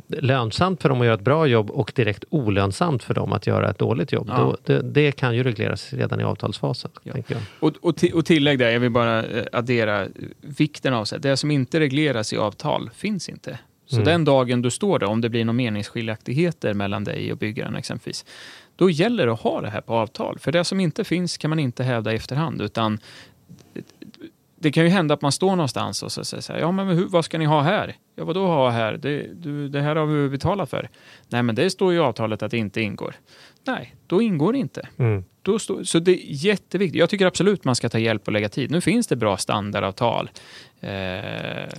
lönsamt för dem att göra ett bra jobb och direkt olönsamt för dem att göra ett dåligt jobb. Ja. Då, det, det kan ju regleras redan i avtalsfasen. Ja. Och, och, och tillägg där, jag vill bara eh, addera vikten av att det som inte regleras i avtal finns inte. Så Mm. den dagen du står där, om det blir några meningsskiljaktigheter mellan dig och byggaren exempelvis, då gäller det att ha det här på avtal. För det som inte finns kan man inte hävda i efterhand, utan det kan ju hända att man står någonstans och så säger så här, ja men hur, vad ska ni ha här? Ja vadå ha här? Det, du, det här har vi betalat för. Nej men det står ju i avtalet att det inte ingår. Nej, då ingår det inte. Mm. Då står, så det är jätteviktigt. Jag tycker absolut man ska ta hjälp och lägga tid. Nu finns det bra standardavtal. Eh,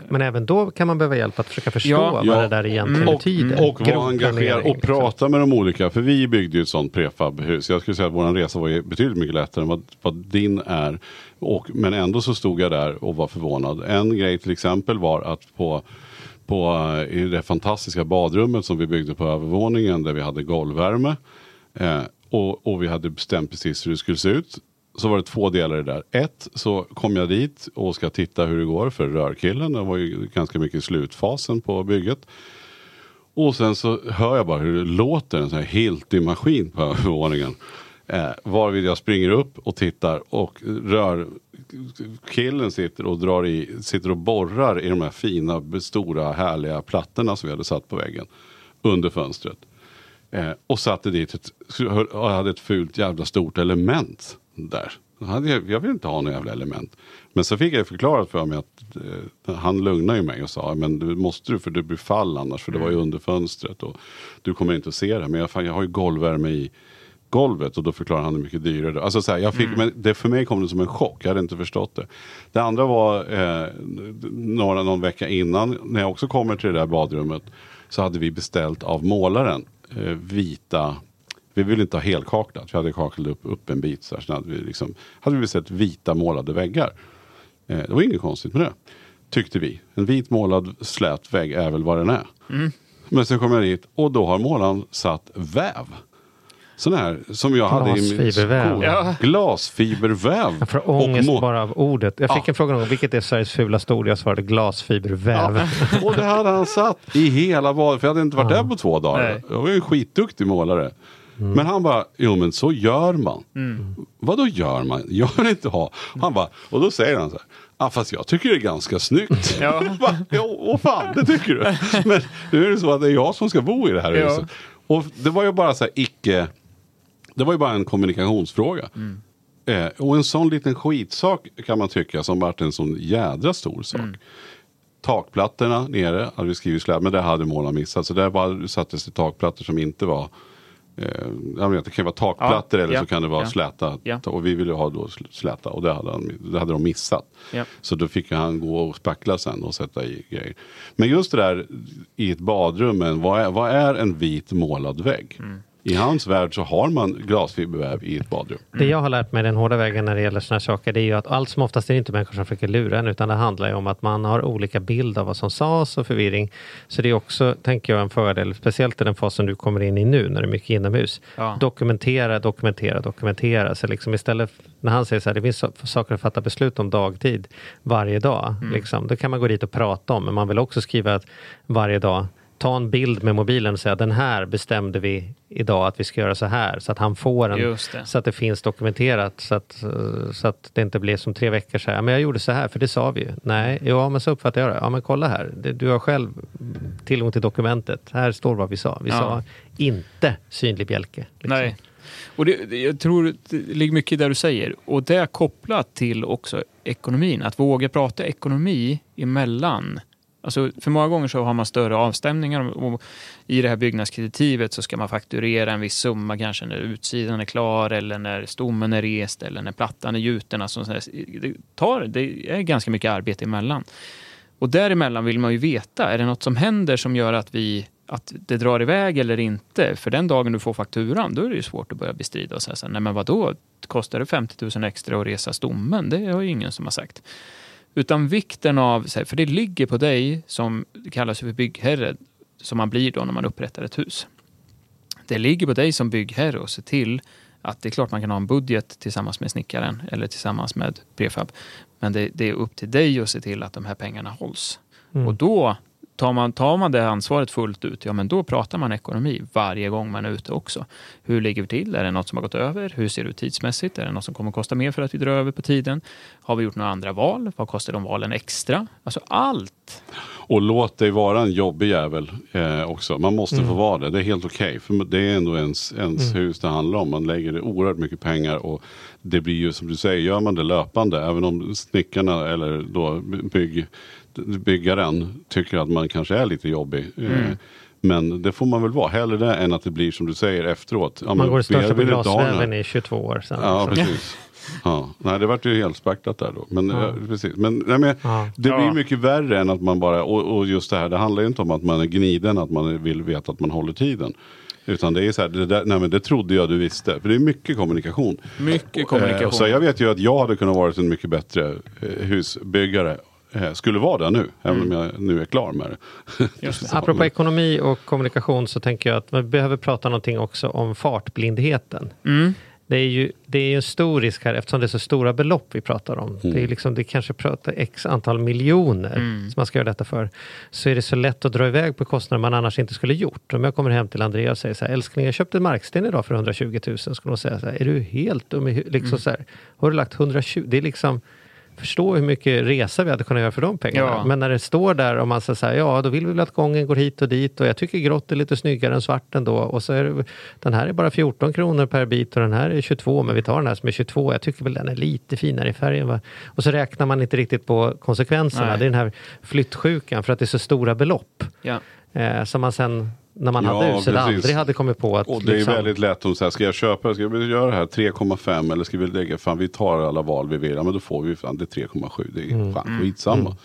Men även då kan man behöva hjälp att försöka förstå Ja. vad Ja. det där egentligen Mm. betyder. Och vara engagerad och prata med de olika. För vi byggde ju ett sånt prefabhus. Jag skulle säga att vår resa var betydligt mycket lättare än vad, vad din är. Och, men ändå så stod jag där och var förvånad. En grej till exempel var att på på, eh, i det fantastiska badrummet som vi byggde på övervåningen där vi hade golvvärme. Eh, och, och vi hade bestämt precis hur det skulle se ut. Så var det två delar i det där. Ett, så kom jag dit och ska titta hur det går för rörkillen. Det var ju ganska mycket i slutfasen på bygget. Och sen så hör jag bara hur det låter en sån här Hilti-maskin på övervåningen. Eh, varvid jag springer upp och tittar och rörkillen sitter och drar i, sitter och borrar i de här fina, stora, härliga plattorna som vi hade satt på väggen under fönstret. Eh, och satte dit ett, hade ett fult jävla stort element där. Jag, jag vill inte ha något jävla element. Men så fick jag förklarat för mig att eh, han lugnade ju mig och sa men du måste du för det blir fall annars för det var ju under fönstret och du kommer inte att se det. Men jag, fan, jag har ju golvvärme i golvet och då förklarar han hur mycket dyrare det alltså, så här, jag fick, men det, För mig kom det som en chock, jag hade inte förstått det. Det andra var eh, några, någon vecka innan, när jag också kommer till det där badrummet, så hade vi beställt av målaren vita vi ville inte ha helkaklat, vi hade kaklat upp, upp en bit. Så här, så hade, vi liksom, hade vi beställt vita målade väggar. Eh, det var inget konstigt med det. Tyckte vi. En vit målad slät vägg är väl vad den är. Men sen kom jag dit och då har målaren satt väv. Sån här som jag hade i min Glasfiberväv. skola. Ja. Glasfiberväv. Jag får ångest må- bara av ordet. Jag fick Ja. en fråga om vilket är Sveriges fulaste ord. Jag svarade glasfiberväv. Ja. Och det hade han satt i hela valet. För jag hade inte varit där på två dagar. Nej. Jag var ju en skitduktig målare. Men han bara, jo men så gör man. Vad då gör man? Jag vill inte ha. Han bara, och då säger han så här. Ja fast jag tycker det är ganska snyggt. Ja. Åh fan det tycker du. Men nu är det så att det är jag som ska bo i det här Ja. huset. Och det var ju bara så här icke. Det var ju bara en kommunikationsfråga. Eh, och en sån liten skitsak kan man tycka som varit en sån jädra stor sak. Takplattorna nere hade vi skrivit slab, men det hade målarna missat. Så där bara sattes det takplattor som inte var Eh, jag vet, det kan vara takplattor Ja, eller ja, så kan det vara ja. släta. Och vi ville ha då sl- släta och det hade, han, det hade de missat. Så då fick han gå och spackla sen och sätta i grejer. Men just det där i ett badrum, vad, är, vad är en vit målad vägg? Mm. I hans värld så har man glasfiberväv i ett badrum. Det jag har lärt mig den hårda vägen när det gäller sådana här saker det är ju att allt som oftast är det inte människor som försöker lura en utan det handlar ju om att man har olika bild av vad som sades och förvirring. Så det är också, tänker jag, en fördel, speciellt i den fasen du kommer in i nu när det är mycket inomhus. Ja. Dokumentera, dokumentera, dokumentera. Så liksom istället, när han säger så här, det finns saker att fatta beslut om dagtid varje dag. Liksom, då kan man gå dit och prata om, men man vill också skriva att varje dag ta en bild med mobilen och säga den här bestämde vi idag att vi ska göra så här. Så att han får en så att det finns dokumenterat så att, så att det inte blir som tre veckor så här. "Ja, Men jag gjorde så här för det sa vi ju. Nej, ja men så uppfattar jag det. Ja men kolla här. Du har själv tillgång till dokumentet. Här står vad vi sa. Vi Ja. sa inte synlig bjälke. liksom. Nej. Och det, det- jag tror det ligger mycket i det du säger. Och det är kopplat till också ekonomin. Att våga prata ekonomi emellan. Alltså, för många gånger så har man större avstämningar och i det här byggnadskreditivet så ska man fakturera en viss summa kanske när utsidan är klar eller när stommen är rest eller när plattan är gjuten. Alltså, det, tar, det är ganska mycket arbete emellan. Och däremellan vill man ju veta, är det något som händer som gör att, vi, att det drar iväg eller inte? För den dagen du får fakturan, då är det ju svårt att börja bestrida och säga så här, nej men vadå, kostar det 50 000 extra att resa stommen? Det har ju ingen som har sagt. Utan vikten av, för det ligger på dig som kallas för byggherre, som man blir då när man upprättar ett hus. Det ligger på dig som byggherre att se till att det är klart man kan ha en budget tillsammans med snickaren eller tillsammans med prefab. Men det, det är upp till dig att se till att de här pengarna hålls. Och då tar man, tar man det ansvaret fullt ut, ja men då pratar man ekonomi varje gång man är ute också. Hur ligger vi till? Är det något som har gått över? Hur ser det ut tidsmässigt? Är det något som kommer att kosta mer för att vi drar över på tiden? Har vi gjort några andra val? Vad kostar de valen extra? Alltså allt. Och låt dig vara en jobbig jävel eh, också. Man måste Mm. få vara det. Det är helt okej. För det är ändå ens, ens hus det handlar om. Man lägger det oerhört mycket pengar. Och det blir ju som du säger, gör man det löpande. Även om snickarna eller då bygg, byggaren tycker att man kanske är lite jobbig. Mm. Eh, men det får man väl vara. Hellre det än att det blir som du säger efteråt. Ja, Man men går och stör sig på glasväven i 22 år sedan. Ja, liksom. precis. Ja. Nej, det vart ju helt spacklat där då. Men, eh, precis. men, nej, men Ja. det blir Ja. mycket värre än att man bara, och, och just det här, det handlar ju inte om att man är gniden, att man vill veta att man håller tiden. Utan det är så här, det, där, nej, men det trodde jag du visste. För det är mycket kommunikation. Mycket kommunikation. Eh, så jag vet ju att jag hade kunnat vara en mycket bättre eh, husbyggare. Eh, skulle vara det nu, även om jag nu är klar med det. Mm. Just Apropå ekonomi och kommunikation så tänker jag att vi behöver prata någonting också om fartblindheten. Mm. Det är ju det är en stor risk här eftersom det är så stora belopp vi pratar om. Det, är liksom, det kanske pratar x antal miljoner som man ska göra detta för. Så är det så lätt att dra iväg på kostnader man annars inte skulle gjort. Om jag kommer hem till Andrea och säger så här, älskling jag köpte marksten idag för 120 000. Skulle hon säga så här, är du helt dum i hu-" liksom så här, Har du lagt 120? Det är liksom Förstå hur mycket resa vi hade kunnat göra för de pengarna. Ja. Men när det står där och man säger så här, ja då vill vi väl att gången går hit och dit och jag tycker grått är lite snyggare än svart ändå. Och så är det, den här är bara 14 kronor per bit och den här är 22 men vi tar den här som är 22. Jag tycker väl den är lite finare i färgen. Va? Och så räknar man inte riktigt på konsekvenserna. Nej. Det är den här flyttsjukan för att det är så stora belopp. Ja. Eh, som man sen när man Ja, hade precis. aldrig hade kommit på att Och det är liksom, väldigt lätt om så här, ska jag köpa, ska vi göra det här 3,5 eller ska vi lägga, fan vi tar alla val vi vill, ja men då får vi fan det är 3,7, det är Mm. fan skitsamma.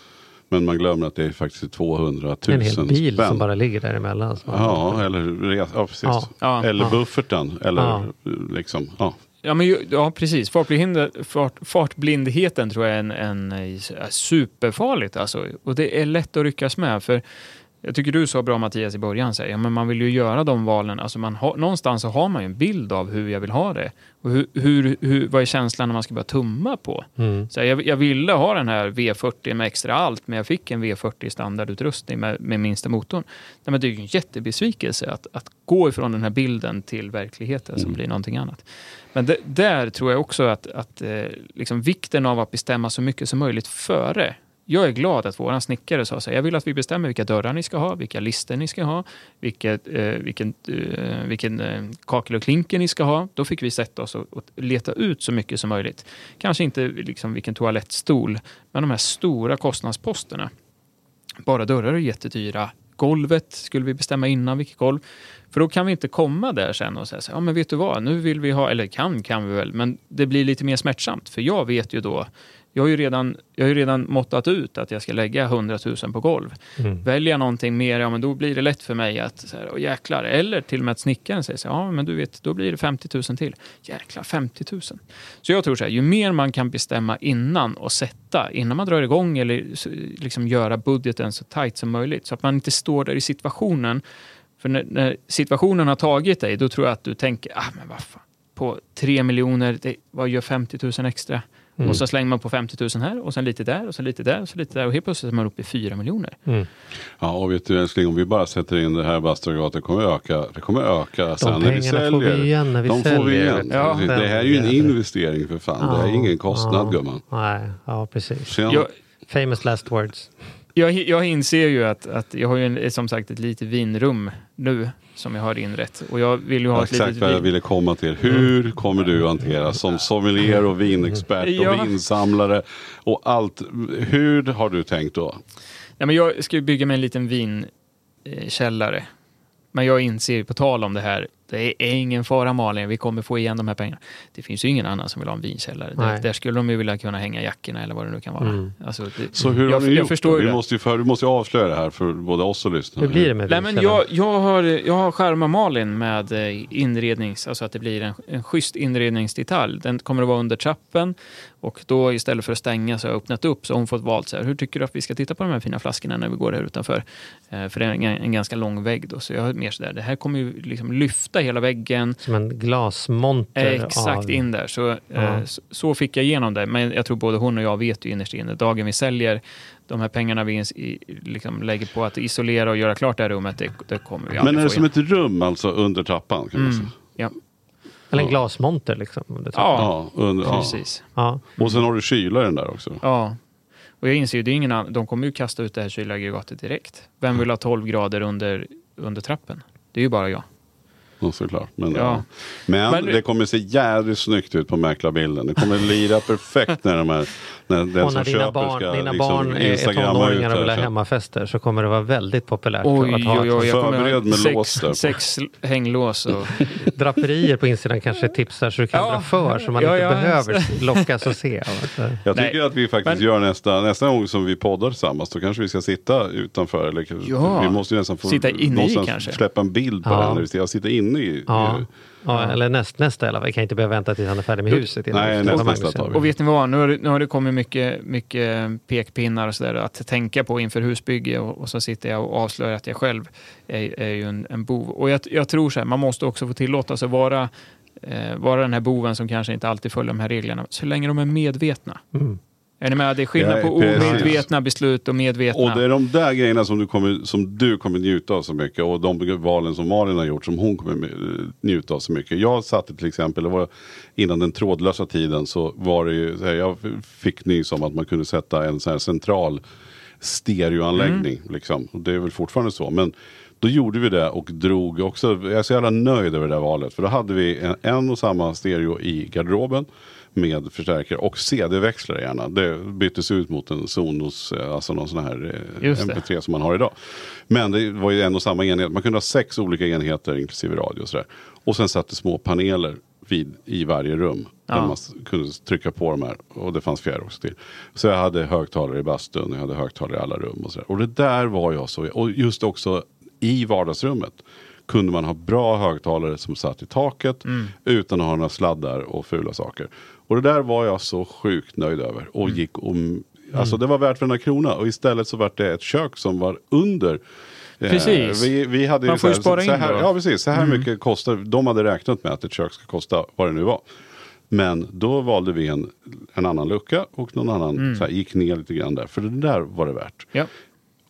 Men man glömmer att det är faktiskt 200 000 en hel bil spänn. som bara ligger däremellan. Ja, eller, ja, precis. Ja. Ja. eller Ja. bufferten. Eller Ja. liksom, ja. Ja, men, ja precis. Fart, fartblindheten tror jag är en, en, är superfarligt. Alltså. Och det är lätt att ryckas med. För Jag tycker du sa bra Mattias i början, säger, ja, men man vill ju göra de valen. Alltså man har, någonstans så har man ju en bild av hur jag vill ha det. Och hur, hur, hur, vad är känslan när man ska börja tumma på? Mm. Så här, jag, jag ville ha den här V40 med extra allt, men jag fick en V40 standardutrustning med, med minsta motorn. Nej, men det är ju en jättebesvikelse att, att gå ifrån den här bilden till verkligheten som blir någonting annat. Men det, där tror jag också att, att eh, liksom vikten av att bestämma så mycket som möjligt före jag är glad att våran snickare sa så här, jag vill att vi bestämmer vilka dörrar ni ska ha, vilka lister ni ska ha, vilket, eh, vilken, eh, vilken eh, kakel och klinker ni ska ha. Då fick vi sätta oss och, och leta ut så mycket som möjligt. Kanske inte liksom vilken toalettstol, men de här stora kostnadsposterna. Bara dörrar är jättedyra. Golvet skulle vi bestämma innan, vilket golv. För då kan vi inte komma där sen och säga så ja men vet du vad, nu vill vi ha, eller kan kan vi väl, men det blir lite mer smärtsamt. För jag vet ju då, jag har ju redan, jag har redan måttat ut att jag ska lägga 100 000 på golv. Mm. Väljer jag någonting mer, ja men då blir det lätt för mig att, så här, jäklar, eller till och med att snickaren säger så här, ja men du vet, då blir det 50 000 till. Jäklar, 50 000. Så jag tror så här, ju mer man kan bestämma innan och sätta, innan man drar igång eller liksom göra budgeten så tight som möjligt, så att man inte står där i situationen. För när, när situationen har tagit dig, då tror jag att du tänker, ah men vad fan, på 3 miljoner, det, vad gör 50 000 extra? Mm. Och så slänger man på 50 000 här och sen lite där och sen lite där och så lite där och helt plötsligt är man uppe i 4 miljoner. Mm. Ja, och vet du älskling, om vi bara sätter in det här Bastragata, det kommer öka. Det kommer öka sen när vi pengarna säljer. får vi igen när vi De får vi säljer. igen. Ja. det här är ju en investering för fan. det här är ingen kostnad ja. gumman. Nej, ja precis. Sen, Jag, Famous last words. Jag, jag inser ju att, att jag har ju en, som sagt ett litet vinrum nu som jag har inrett och jag vill ju ha ett Exakt litet vad jag ville komma till. Hur kommer du att hantera som sommelier och vinexpert Ja. och vinsamlare och allt. Hur har du tänkt då? Ja, men jag ska ju bygga mig en liten vinkällare. Men jag inser ju på tal om det här, det är ingen fara Malin, vi kommer få igen de här pengarna. Det finns ju ingen annan som vill ha en vinkällare. Där, där skulle de ju vilja kunna hänga jackorna eller vad det nu kan vara. Mm. Alltså, det, Så hur har jag, ni jag gjort? vi det. måste ju för, du måste ju avslöja det här för både oss och lyssnarna. Hur blir det med Nej, men jag, jag har, jag har skärmat Malin med eh, inrednings, alltså att det blir en, en schysst inredningsdetalj. Den kommer att vara under trappen och då istället för att stänga så har jag öppnat upp så har hon fått valt så här, hur tycker du att vi ska titta på de här fina flaskorna när vi går här utanför? Eh, för det är en, en ganska lång vägg då, så jag har mer sådär, det här kommer ju liksom lyfta hela väggen Som en glasmonter exakt av... in där. Så, eh, Ja. så, så fick jag igenom det, men jag tror både hon och jag vet ju innerst inne, dagen vi säljer de här pengarna vi ins- i, liksom lägger på att isolera och göra klart det här rummet, det, det kommer vi aldrig Men är det få som igen. ett rum alltså under trappan? Kan man Mm. säga? Ja, Eller en glasmonter liksom. Ja, under, ja. precis. Ja. Och sen har du kylaren där också. Ja. Och jag inser ju, det är ingen annan, de kommer ju kasta ut det här kylaggregatet direkt. Vem vill ha 12 grader under, under trappen? Det är ju bara jag. Ja, såklart. Men, Ja. ja. Men, Men- det kommer se jävligt snyggt ut på mäklarbilden. Det kommer lira perfekt när de här när den Och som när dina barn, ska dina liksom barn är, tonåringar och vill ha hemmafester så kommer det vara väldigt populärt Oj, att ha oj, oj. Jag Förbered med lås sex, där. sex hänglås och... draperier på insidan kanske tipsar så du kan Ja. dra för så man Ja, inte ja. behöver lockas och se. Jag Nej. tycker att vi faktiskt Men- gör nästa, nästa gång som vi poddar tillsammans. Då kanske vi ska sitta utanför. Eller, Ja. Vi måste ju nästan få Sitta inne i kanske. släppa en bild på Ja. det här när vi sitter, sitta inne i. Ja. Ja, eller näst, nästa i alla fall. Vi kan inte behöva vänta tills han är färdig med huset. innan Nej, ska nästa ta tar vi. Och vet ni vad, nu har det, nu har det kommit mycket, mycket pekpinnar och sådär att tänka på inför husbygge och, och så sitter jag och avslöjar att jag själv är, är ju en, en bov. Och jag, jag tror så här, man måste också få tillåta sig vara, eh, vara den här boven som kanske inte alltid följer de här reglerna, så länge de är medvetna. Mm. Är ni med? Det är skillnad på omedvetna beslut och medvetna. Och det är de där grejerna som du, kommer, som du kommer njuta av så mycket och de valen som Malin har gjort som hon kommer njuta av så mycket. Jag satte till exempel, det var innan den trådlösa tiden så var det ju, här, jag fick nys om att man kunde sätta en sån här central stereoanläggning. Liksom. Och det är väl fortfarande så. Men då gjorde vi det och drog också, jag är så jävla nöjd över det där valet. För då hade vi en, en och samma stereo i garderoben med förstärkare och CD-växlare gärna. Det byttes ut mot en Sonos, eh, alltså någon sån här eh, Just det. MP3 som man har idag. Men det var ju en och samma enhet. Man kunde ha sex olika enheter inklusive radio och sådär. Och sen satt det små paneler vid, i varje rum. Där Ja. man s- kunde trycka på de här. Och det fanns fjärr också till. Så jag hade högtalare i bastun, jag hade högtalare i alla rum och sådär. Och det där var jag så, och just också i vardagsrummet kunde man ha bra högtalare som satt i taket utan att ha några sladdar och fula saker. Och det där var jag så sjukt nöjd över. Och gick om, alltså det var värt varenda krona. Och istället så var det ett kök som var under Eh, Precis. Vi, vi hade Man får ju så spara så in här, då. Ja, precis. Så här mycket kostar, de hade räknat med att ett kök ska kosta vad det nu var. Men då valde vi en, en annan lucka och någon annan så här, gick ner lite grann där. För det där var det värt. Ja.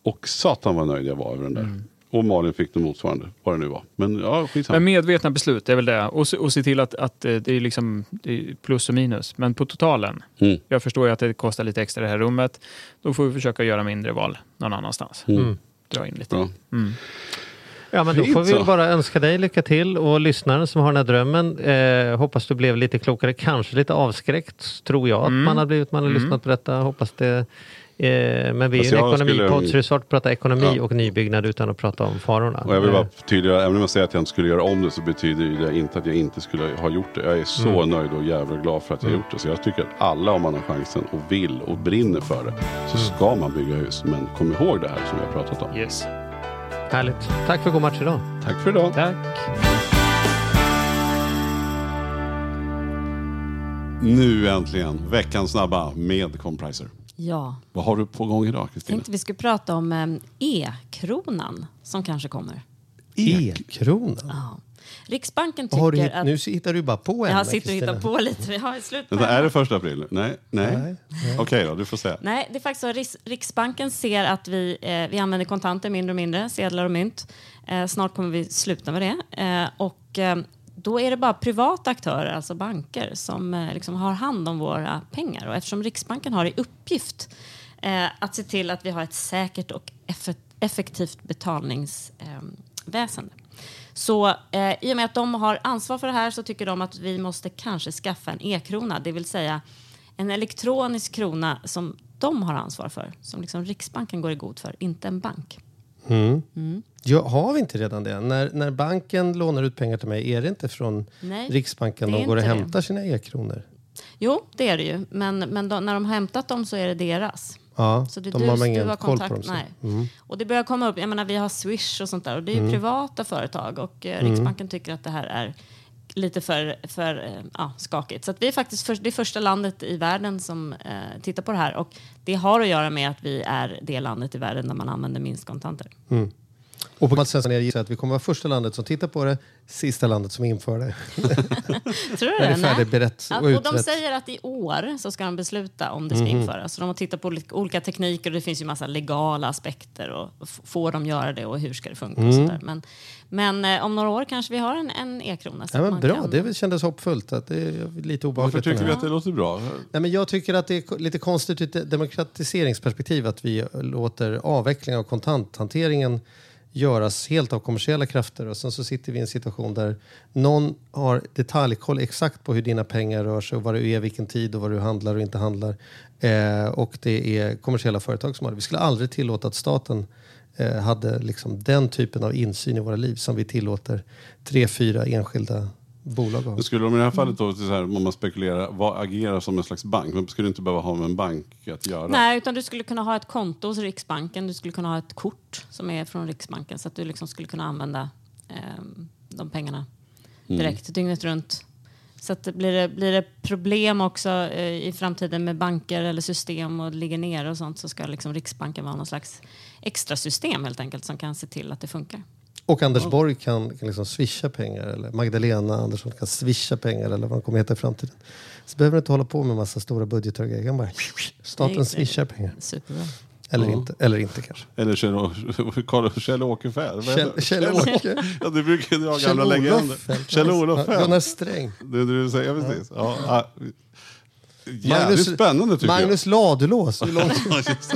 Och satan vad nöjd jag var över den där. Och Malin fick det motsvarande, vad det nu var. Men ja. Men medvetna beslut, det är väl det. Och, se- och se till att, att eh, det är liksom det är plus och minus. Men på totalen, Mm. jag förstår ju att det kostar lite extra i det här rummet. Då får vi försöka göra mindre val någon annanstans. Mm. Dra in lite. Bra. Ja, men då får vi bara önska dig lycka till och lyssnaren som har den här drömmen. Eh, hoppas du blev lite klokare, kanske lite avskräckt, tror jag att man har blivit. Man har lyssnat på detta, hoppas det. Eh, men vi är ju en ekonomipodd skulle- så det är svårt att prata ekonomi Ja. och nybyggnad utan att prata om farorna. Och jag vill Eh, bara tydliggöra, även om jag säger att jag inte skulle göra om det så betyder det inte att jag inte skulle ha gjort det. Jag är så nöjd och jävla glad för att jag har gjort det. Så jag tycker att alla om man har chansen och vill och brinner för det så ska man bygga hus. Men kom ihåg det här som vi har pratat om. Yes. Härligt. Tack för god match idag. Tack för idag. Tack. Nu äntligen veckans snabba med Compriser. Ja, Vad har du på gång idag Kristina? tänkte vi skulle prata om em, E-kronan som kanske kommer. E-kronan? Ja. Riksbanken Har du, tycker hitt- att... nu hittar du bara på ämnen, Jag sitter och hittar Kristina. på lite. Vi har slut på Vänta, är det första april? Nej? Nej? Nej, Okej då, du får säga. Nej, det är faktiskt så. Riks- Riksbanken ser att vi, eh, vi använder kontanter mindre och mindre, sedlar och mynt. Eh, snart kommer vi sluta med det. Eh, och eh, då är det bara privata aktörer, alltså banker, som eh, liksom har hand om våra pengar. Och eftersom Riksbanken har i uppgift eh, att se till att vi har ett säkert och effe- effektivt betalningsväsende. Så eh, i och med att de har ansvar för det här så tycker de att vi måste kanske skaffa en e-krona, det vill säga en elektronisk krona som de har ansvar för, som liksom Riksbanken går i god för, inte en bank. Ja, har vi inte redan det? När, när banken lånar ut pengar till mig, är det inte från Nej, Riksbanken de går och inte det. hämtar sina e-kronor? Jo, det är det ju, men, men de, när de har hämtat dem så är det deras. Ja, Så det de du, har du ingen har koll på kontakt. dem. Mm. Och det börjar komma upp, jag menar vi har Swish och sånt där och det är ju privata företag och eh, Mm. Riksbanken tycker att det här är lite för, för eh, ja, skakigt. Så vi är faktiskt för, det första landet i världen som eh, tittar på det här och det har att göra med att vi är det landet i världen där man använder minst kontanter. Och på något sätt jag gissar att vi kommer vara första landet som tittar på det, sista landet som inför det. Tror du det är färdigberett Ja, och och de. Mhm. säger att i år så ska de besluta om det ska införas. Så de har tittat på olika, tekniker och det finns ju massa legala aspekter. Och får de göra det och hur ska det funka? Och sånt där. Men, men eh, om några år kanske vi har en, en e-krona. Ja, men bra, kan- det kändes hoppfullt. Att det är lite obehagligt. Varför tycker vi att det låter bra? Nej, men jag tycker att det är lite konstigt ur ett demokratiseringsperspektiv att vi låter avveckling av kontanthanteringen göras helt av kommersiella krafter och sen så sitter vi i en situation där någon har detaljkoll exakt på hur dina pengar rör sig och vad du är, vilken tid och vad du handlar och inte handlar. Eh, och det är kommersiella företag som har det. Vi skulle aldrig tillåta att staten eh, hade liksom den typen av insyn i våra liv som vi tillåter tre, fyra enskilda bolag. Men skulle de i det här fallet då, så här, om man spekulerar, vad agerar som en slags bank? Men skulle inte behöva ha med en bank att göra? Nej, utan du skulle kunna ha ett konto hos Riksbanken. Du skulle kunna ha ett kort som är från Riksbanken så att du liksom skulle kunna använda ehm, de pengarna direkt dygnet runt. Så att det blir, det, blir det problem också eh, i framtiden med banker eller system och ligger nere och sånt så ska liksom Riksbanken vara någon slags extra system helt enkelt som kan se till att det funkar. Och Anders Borg kan, kan liksom swisha pengar, eller Magdalena Andersson kan swisha pengar, eller vad de kommer heta i framtiden. Så behöver du inte hålla på med massa stora budgetar och grejer. Kan bara, staten Nej, swishar pengar. Superbra. Eller, inte, eller inte kanske. Eller Kjell- Kjell-Åke Fält? Vad heter Kjell- det? Kjell-Åke. Ja, du brukar ju dra gamla legender. Kjell-Olof Ja, Gunnar Fält. Sträng. Det du säger, ja, precis. Ja, ja. Jävligt Magnus- spännande tycker Magnus Ladulås. Hur långt? jag. Ja, just